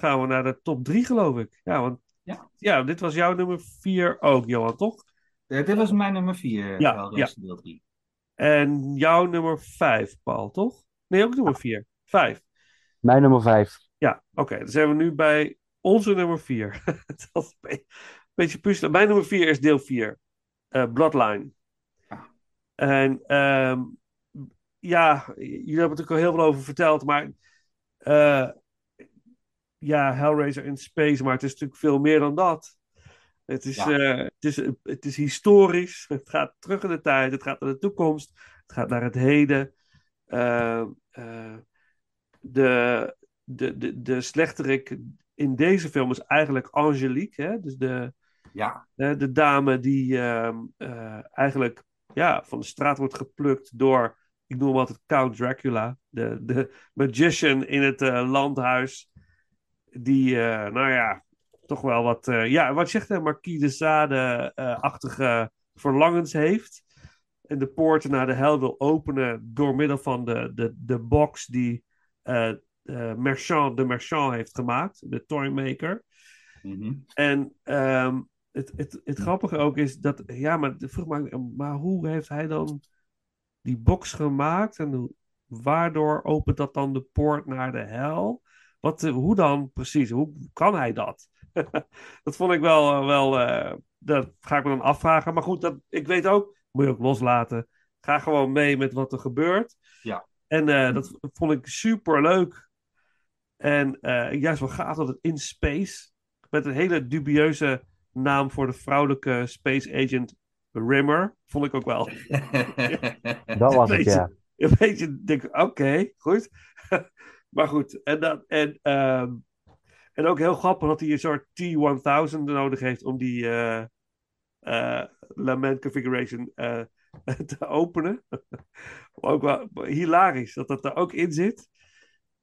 Dan gaan we naar de top 3, geloof ik. Ja, want Ja. ja, dit was jouw nummer 4 ook, Johan, toch? Eh, dit was mijn nummer 4, Ja, Hellraiser deel 3. En jouw nummer 5, Paul, toch? Nee, ook nummer vier. Vijf. Mijn nummer vijf. Ja, oké. dan zijn we nu bij onze nummer vier. Het was een be- beetje puzzelen. Mijn nummer vier is deel vier. eh, Bloodline. En ehm, ja, jullie hebben er natuurlijk al heel veel over verteld, maar eh, ja, Hellraiser in Space, maar het is natuurlijk veel meer dan dat. Het is, Ja. eh, het is, het is historisch, het gaat terug in de tijd, het gaat naar de toekomst, het gaat naar het heden. Eh, de, de, de, de slechterik in deze film is eigenlijk Angelique, hè? dus de, Ja, de dame die ehm, eh, eigenlijk ja, van de straat wordt geplukt door, ik noem hem altijd Count Dracula, de, de magician in het landhuis. Die, eh, nou ja, toch wel wat, eh, ja, wat zegt hij, Marquis de Sade-achtige verlangens heeft. En de poorten naar de hel wil openen door middel van de, de, de box die eh eh, Merchant, de Merchant heeft gemaakt, de toymaker. Mhm. En ehm, het, het, het grappige ook is dat, ja, maar vroeg me, maar hoe heeft hij dan die box gemaakt en waardoor opent dat dan de poort naar de hel? Wat, eh, hoe dan precies? Hoe kan hij dat? dat vond ik wel, eh, wel eh, dat ga ik me dan afvragen. Maar goed, dat, ik weet ook, moet je ook loslaten. Ga gewoon mee met wat er gebeurt. Ja. En eh, dat vond ik super leuk. En eh, juist wel gaaf dat het in space, met een hele dubieuze naam voor de vrouwelijke space agent Rimmer, vond ik ook wel. Dat was het, ja. Een beetje denk oké, goed. Maar goed, en, dat, en, ehm, en ook heel grappig dat hij een soort T1000 nodig heeft om die eh, lament configuration eh, te openen. ook wel hilarisch dat dat er ook in zit.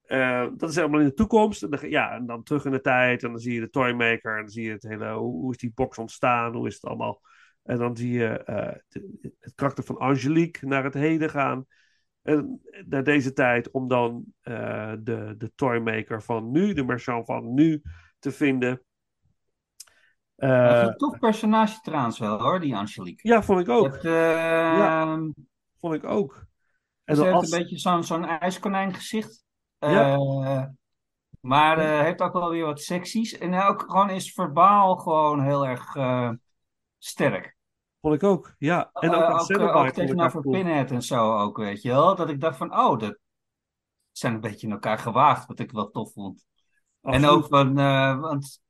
Eh, dat is helemaal in de toekomst. Ja, en dan terug in de tijd. En dan zie je de Toymaker. En dan zie je het hele. Hoe, is die box ontstaan? Hoe is het allemaal? En dan zie je het karakter van Angelique naar het heden gaan. En naar deze tijd. Om dan eh, de, de Toymaker van nu, de Merchant van nu, te vinden. Dat is Eh, een tof personage trouwens wel hoor, die Angelique. ja, vond ik ook. Dat, eh, Vond ik ook. En Ze heeft als- een beetje zo'n zo'n ijskonijn gezicht. Ja. Eh, maar eh, heeft ook wel weer wat seksies. En ook gewoon is verbaal gewoon heel erg eh, sterk. Vond ik ook, ja. En ook Eh, aan ook, Cenobite ook tegenover. Pinhead en zo ook, weet je wel. Dat ik dacht van, oh, dat zijn een beetje in elkaar gewaagd, wat ik wel tof vond. En ook van, eh, want,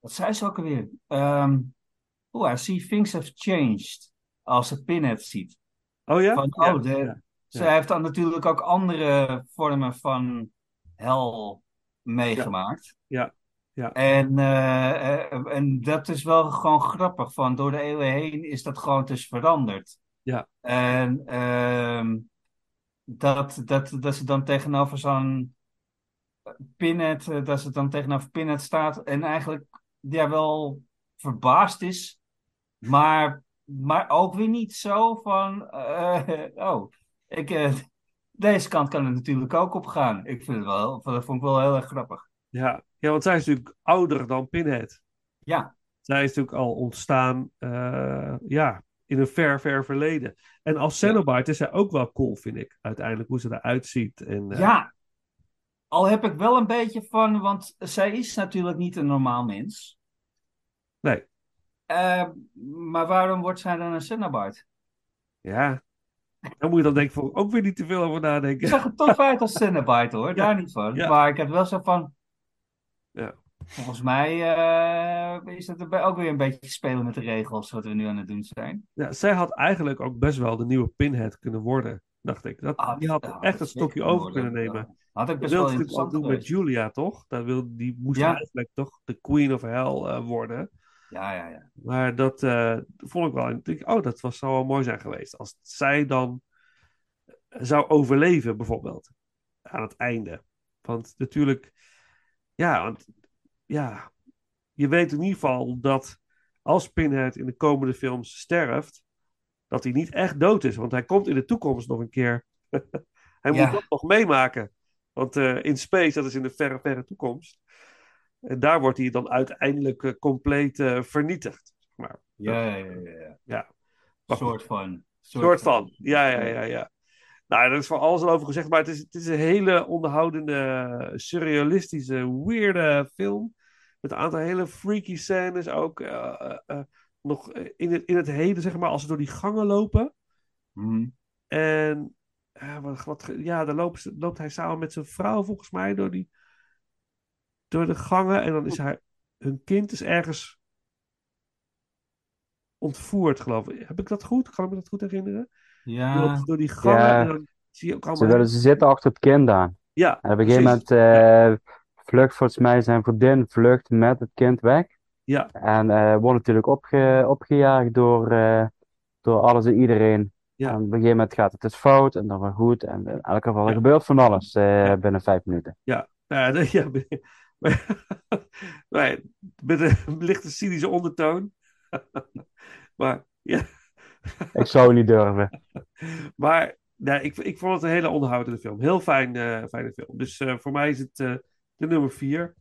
wat zei ze ook alweer? Ehm oh, I see things have changed. Als ze Pinhead ziet. Oh ja? Van, Ja, oh, de, ja, ze ja. heeft dan natuurlijk ook andere vormen van hel meegemaakt. Ja, ja. En, eh, eh, en dat is wel gewoon grappig. Van door de eeuwen heen is dat gewoon dus veranderd. Ja. En ehm, dat, dat, dat ze dan tegenover zo'n Pinhead, eh, dat ze dan tegenover Pinhead staat en eigenlijk ja, wel verbaasd is, maar, maar ook weer niet zo van, oh, ik, deze kant kan er natuurlijk ook op gaan. Ik vind het wel, dat vond ik wel heel erg grappig. Ja. Ja, want zij is natuurlijk ouder dan Pinhead. Ja, Zij is natuurlijk al ontstaan eh, ja, in een ver, ver verleden. En als Cenobite is zij ook wel cool, vind ik. Uiteindelijk hoe ze eruit ziet. En, eh, ja. Al heb ik wel een beetje van, want zij is natuurlijk niet een normaal mens. Nee, Eh, maar waarom wordt zij dan een Cenobite? ja. Daar moet je dan denk ik voor ook weer niet te veel over Ik nadenken. zag er tof uit als Cenobite hoor, daar niet van. Ja. Maar ik had wel zo van, Ja. volgens mij eh, is dat ook weer een beetje spelen met de regels wat we nu aan het doen zijn. Ja, zij had eigenlijk ook best wel de nieuwe Pinhead kunnen worden, dacht ik. Dat, Ah, die had ja, echt zeker stokje over worden. kunnen nemen. Had ik Dat best wilde wel natuurlijk al interessant doen met. Julia, toch? Dat wil, die moest Ja. eigenlijk toch de Queen of Hell eh, worden. Ja, ja, ja. Maar dat eh, vond ik wel. Ik denk, oh, dat was, zou wel mooi zijn geweest. Als zij dan zou overleven, bijvoorbeeld. Aan het einde. Want natuurlijk, ja, want, ja, je weet in ieder geval dat als Pinhead in de komende films sterft, dat hij niet echt dood is. Want hij komt in de toekomst nog een keer. hij Ja. moet dat nog meemaken. Want eh, in space, dat is in de verre, verre toekomst. En daar wordt hij dan uiteindelijk eh, compleet eh, vernietigd. Maar, Ja, ja, ja, ja. ja. Soort van. soort van. Ja, ja, ja, ja. Nou, dat is voor alles al over gezegd, maar het is, het is een hele onderhoudende, surrealistische, weirde film. Met een aantal hele freaky scènes ook. eh, eh, eh, nog in het, in het heden, zeg maar, als ze door die gangen lopen. Mhm. En ja, wat, wat, ja, dan loopt hij samen met zijn vrouw volgens mij door, die, door de gangen. En dan is hij, hun kind is ergens ontvoerd, geloof ik. Heb ik dat goed? Kan ik me dat goed herinneren? Die Ja, loopt door die gangen Ja. en dan zie je ook Ze, willen, ze zitten achter het kind aan. Ja, En op een gegeven moment eh, vlucht volgens mij zijn vriendin vlucht met het kind weg. Ja, En eh wordt natuurlijk opge, opgejaagd door, eh, door alles en iedereen. Ja. En op een gegeven moment gaat het dus fout en dan weer goed. En in elk geval, er Ja. gebeurt van alles eh, Ja. binnen vijf minuten. ja. Ja, ja, met een lichte cynische ondertoon. maar ja, Ik zou niet durven. maar nee, ik, ik vond het een hele onderhoudende film. Heel fijn, eh, fijne film. Dus eh, voor mij is het eh, de nummer vier.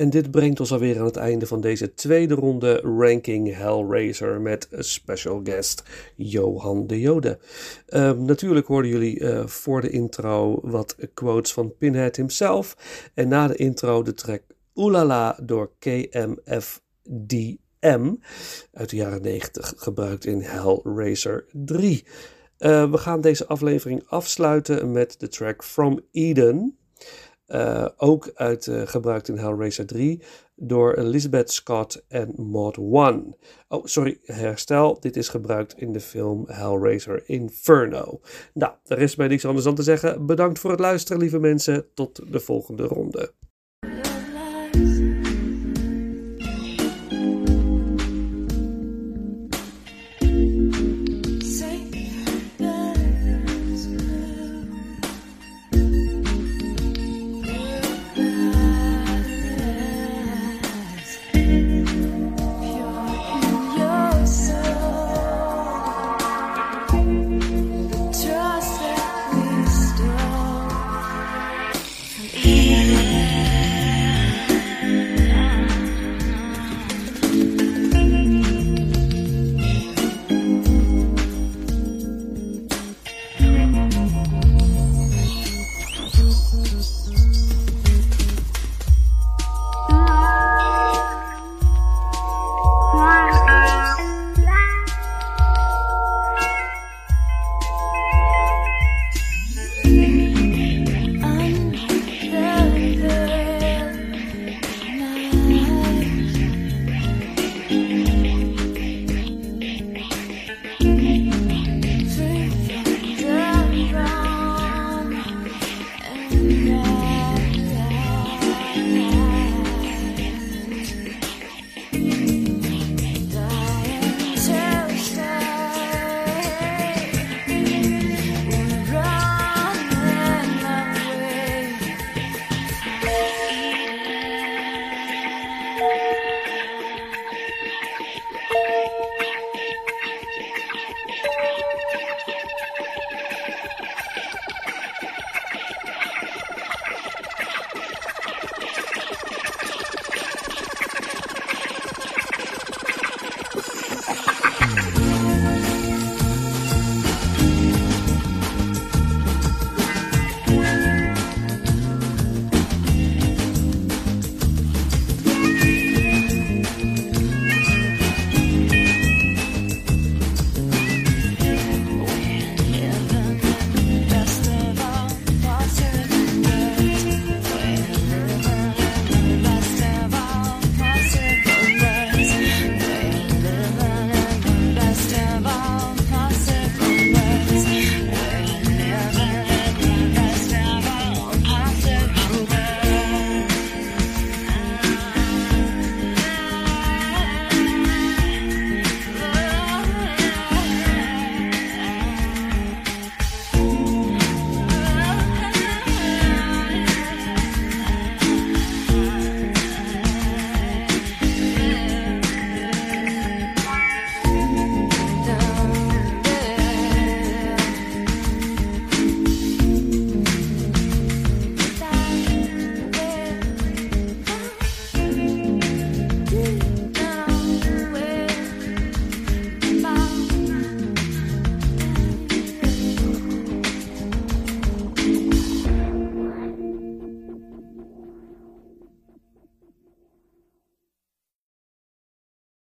En dit brengt ons alweer aan het einde van deze tweede ronde Ranking Hellraiser met special guest Johan de Jode. Ehm, natuurlijk hoorden jullie uh, voor de intro wat quotes van Pinhead himself. En na de intro de track Oelala door KMFDM uit de jaren 90, gebruikt in Hellraiser 3. Uh, we gaan deze aflevering afsluiten met de track From Eden. Uh, ook uit, uh, gebruikt in Hellraiser 3 door Elizabeth Scott en Mod One. Oh, sorry, herstel. Dit is gebruikt in de film Hellraiser Inferno. Nou, er is mij niks anders dan te zeggen. Bedankt voor het luisteren, lieve mensen. Tot de volgende ronde.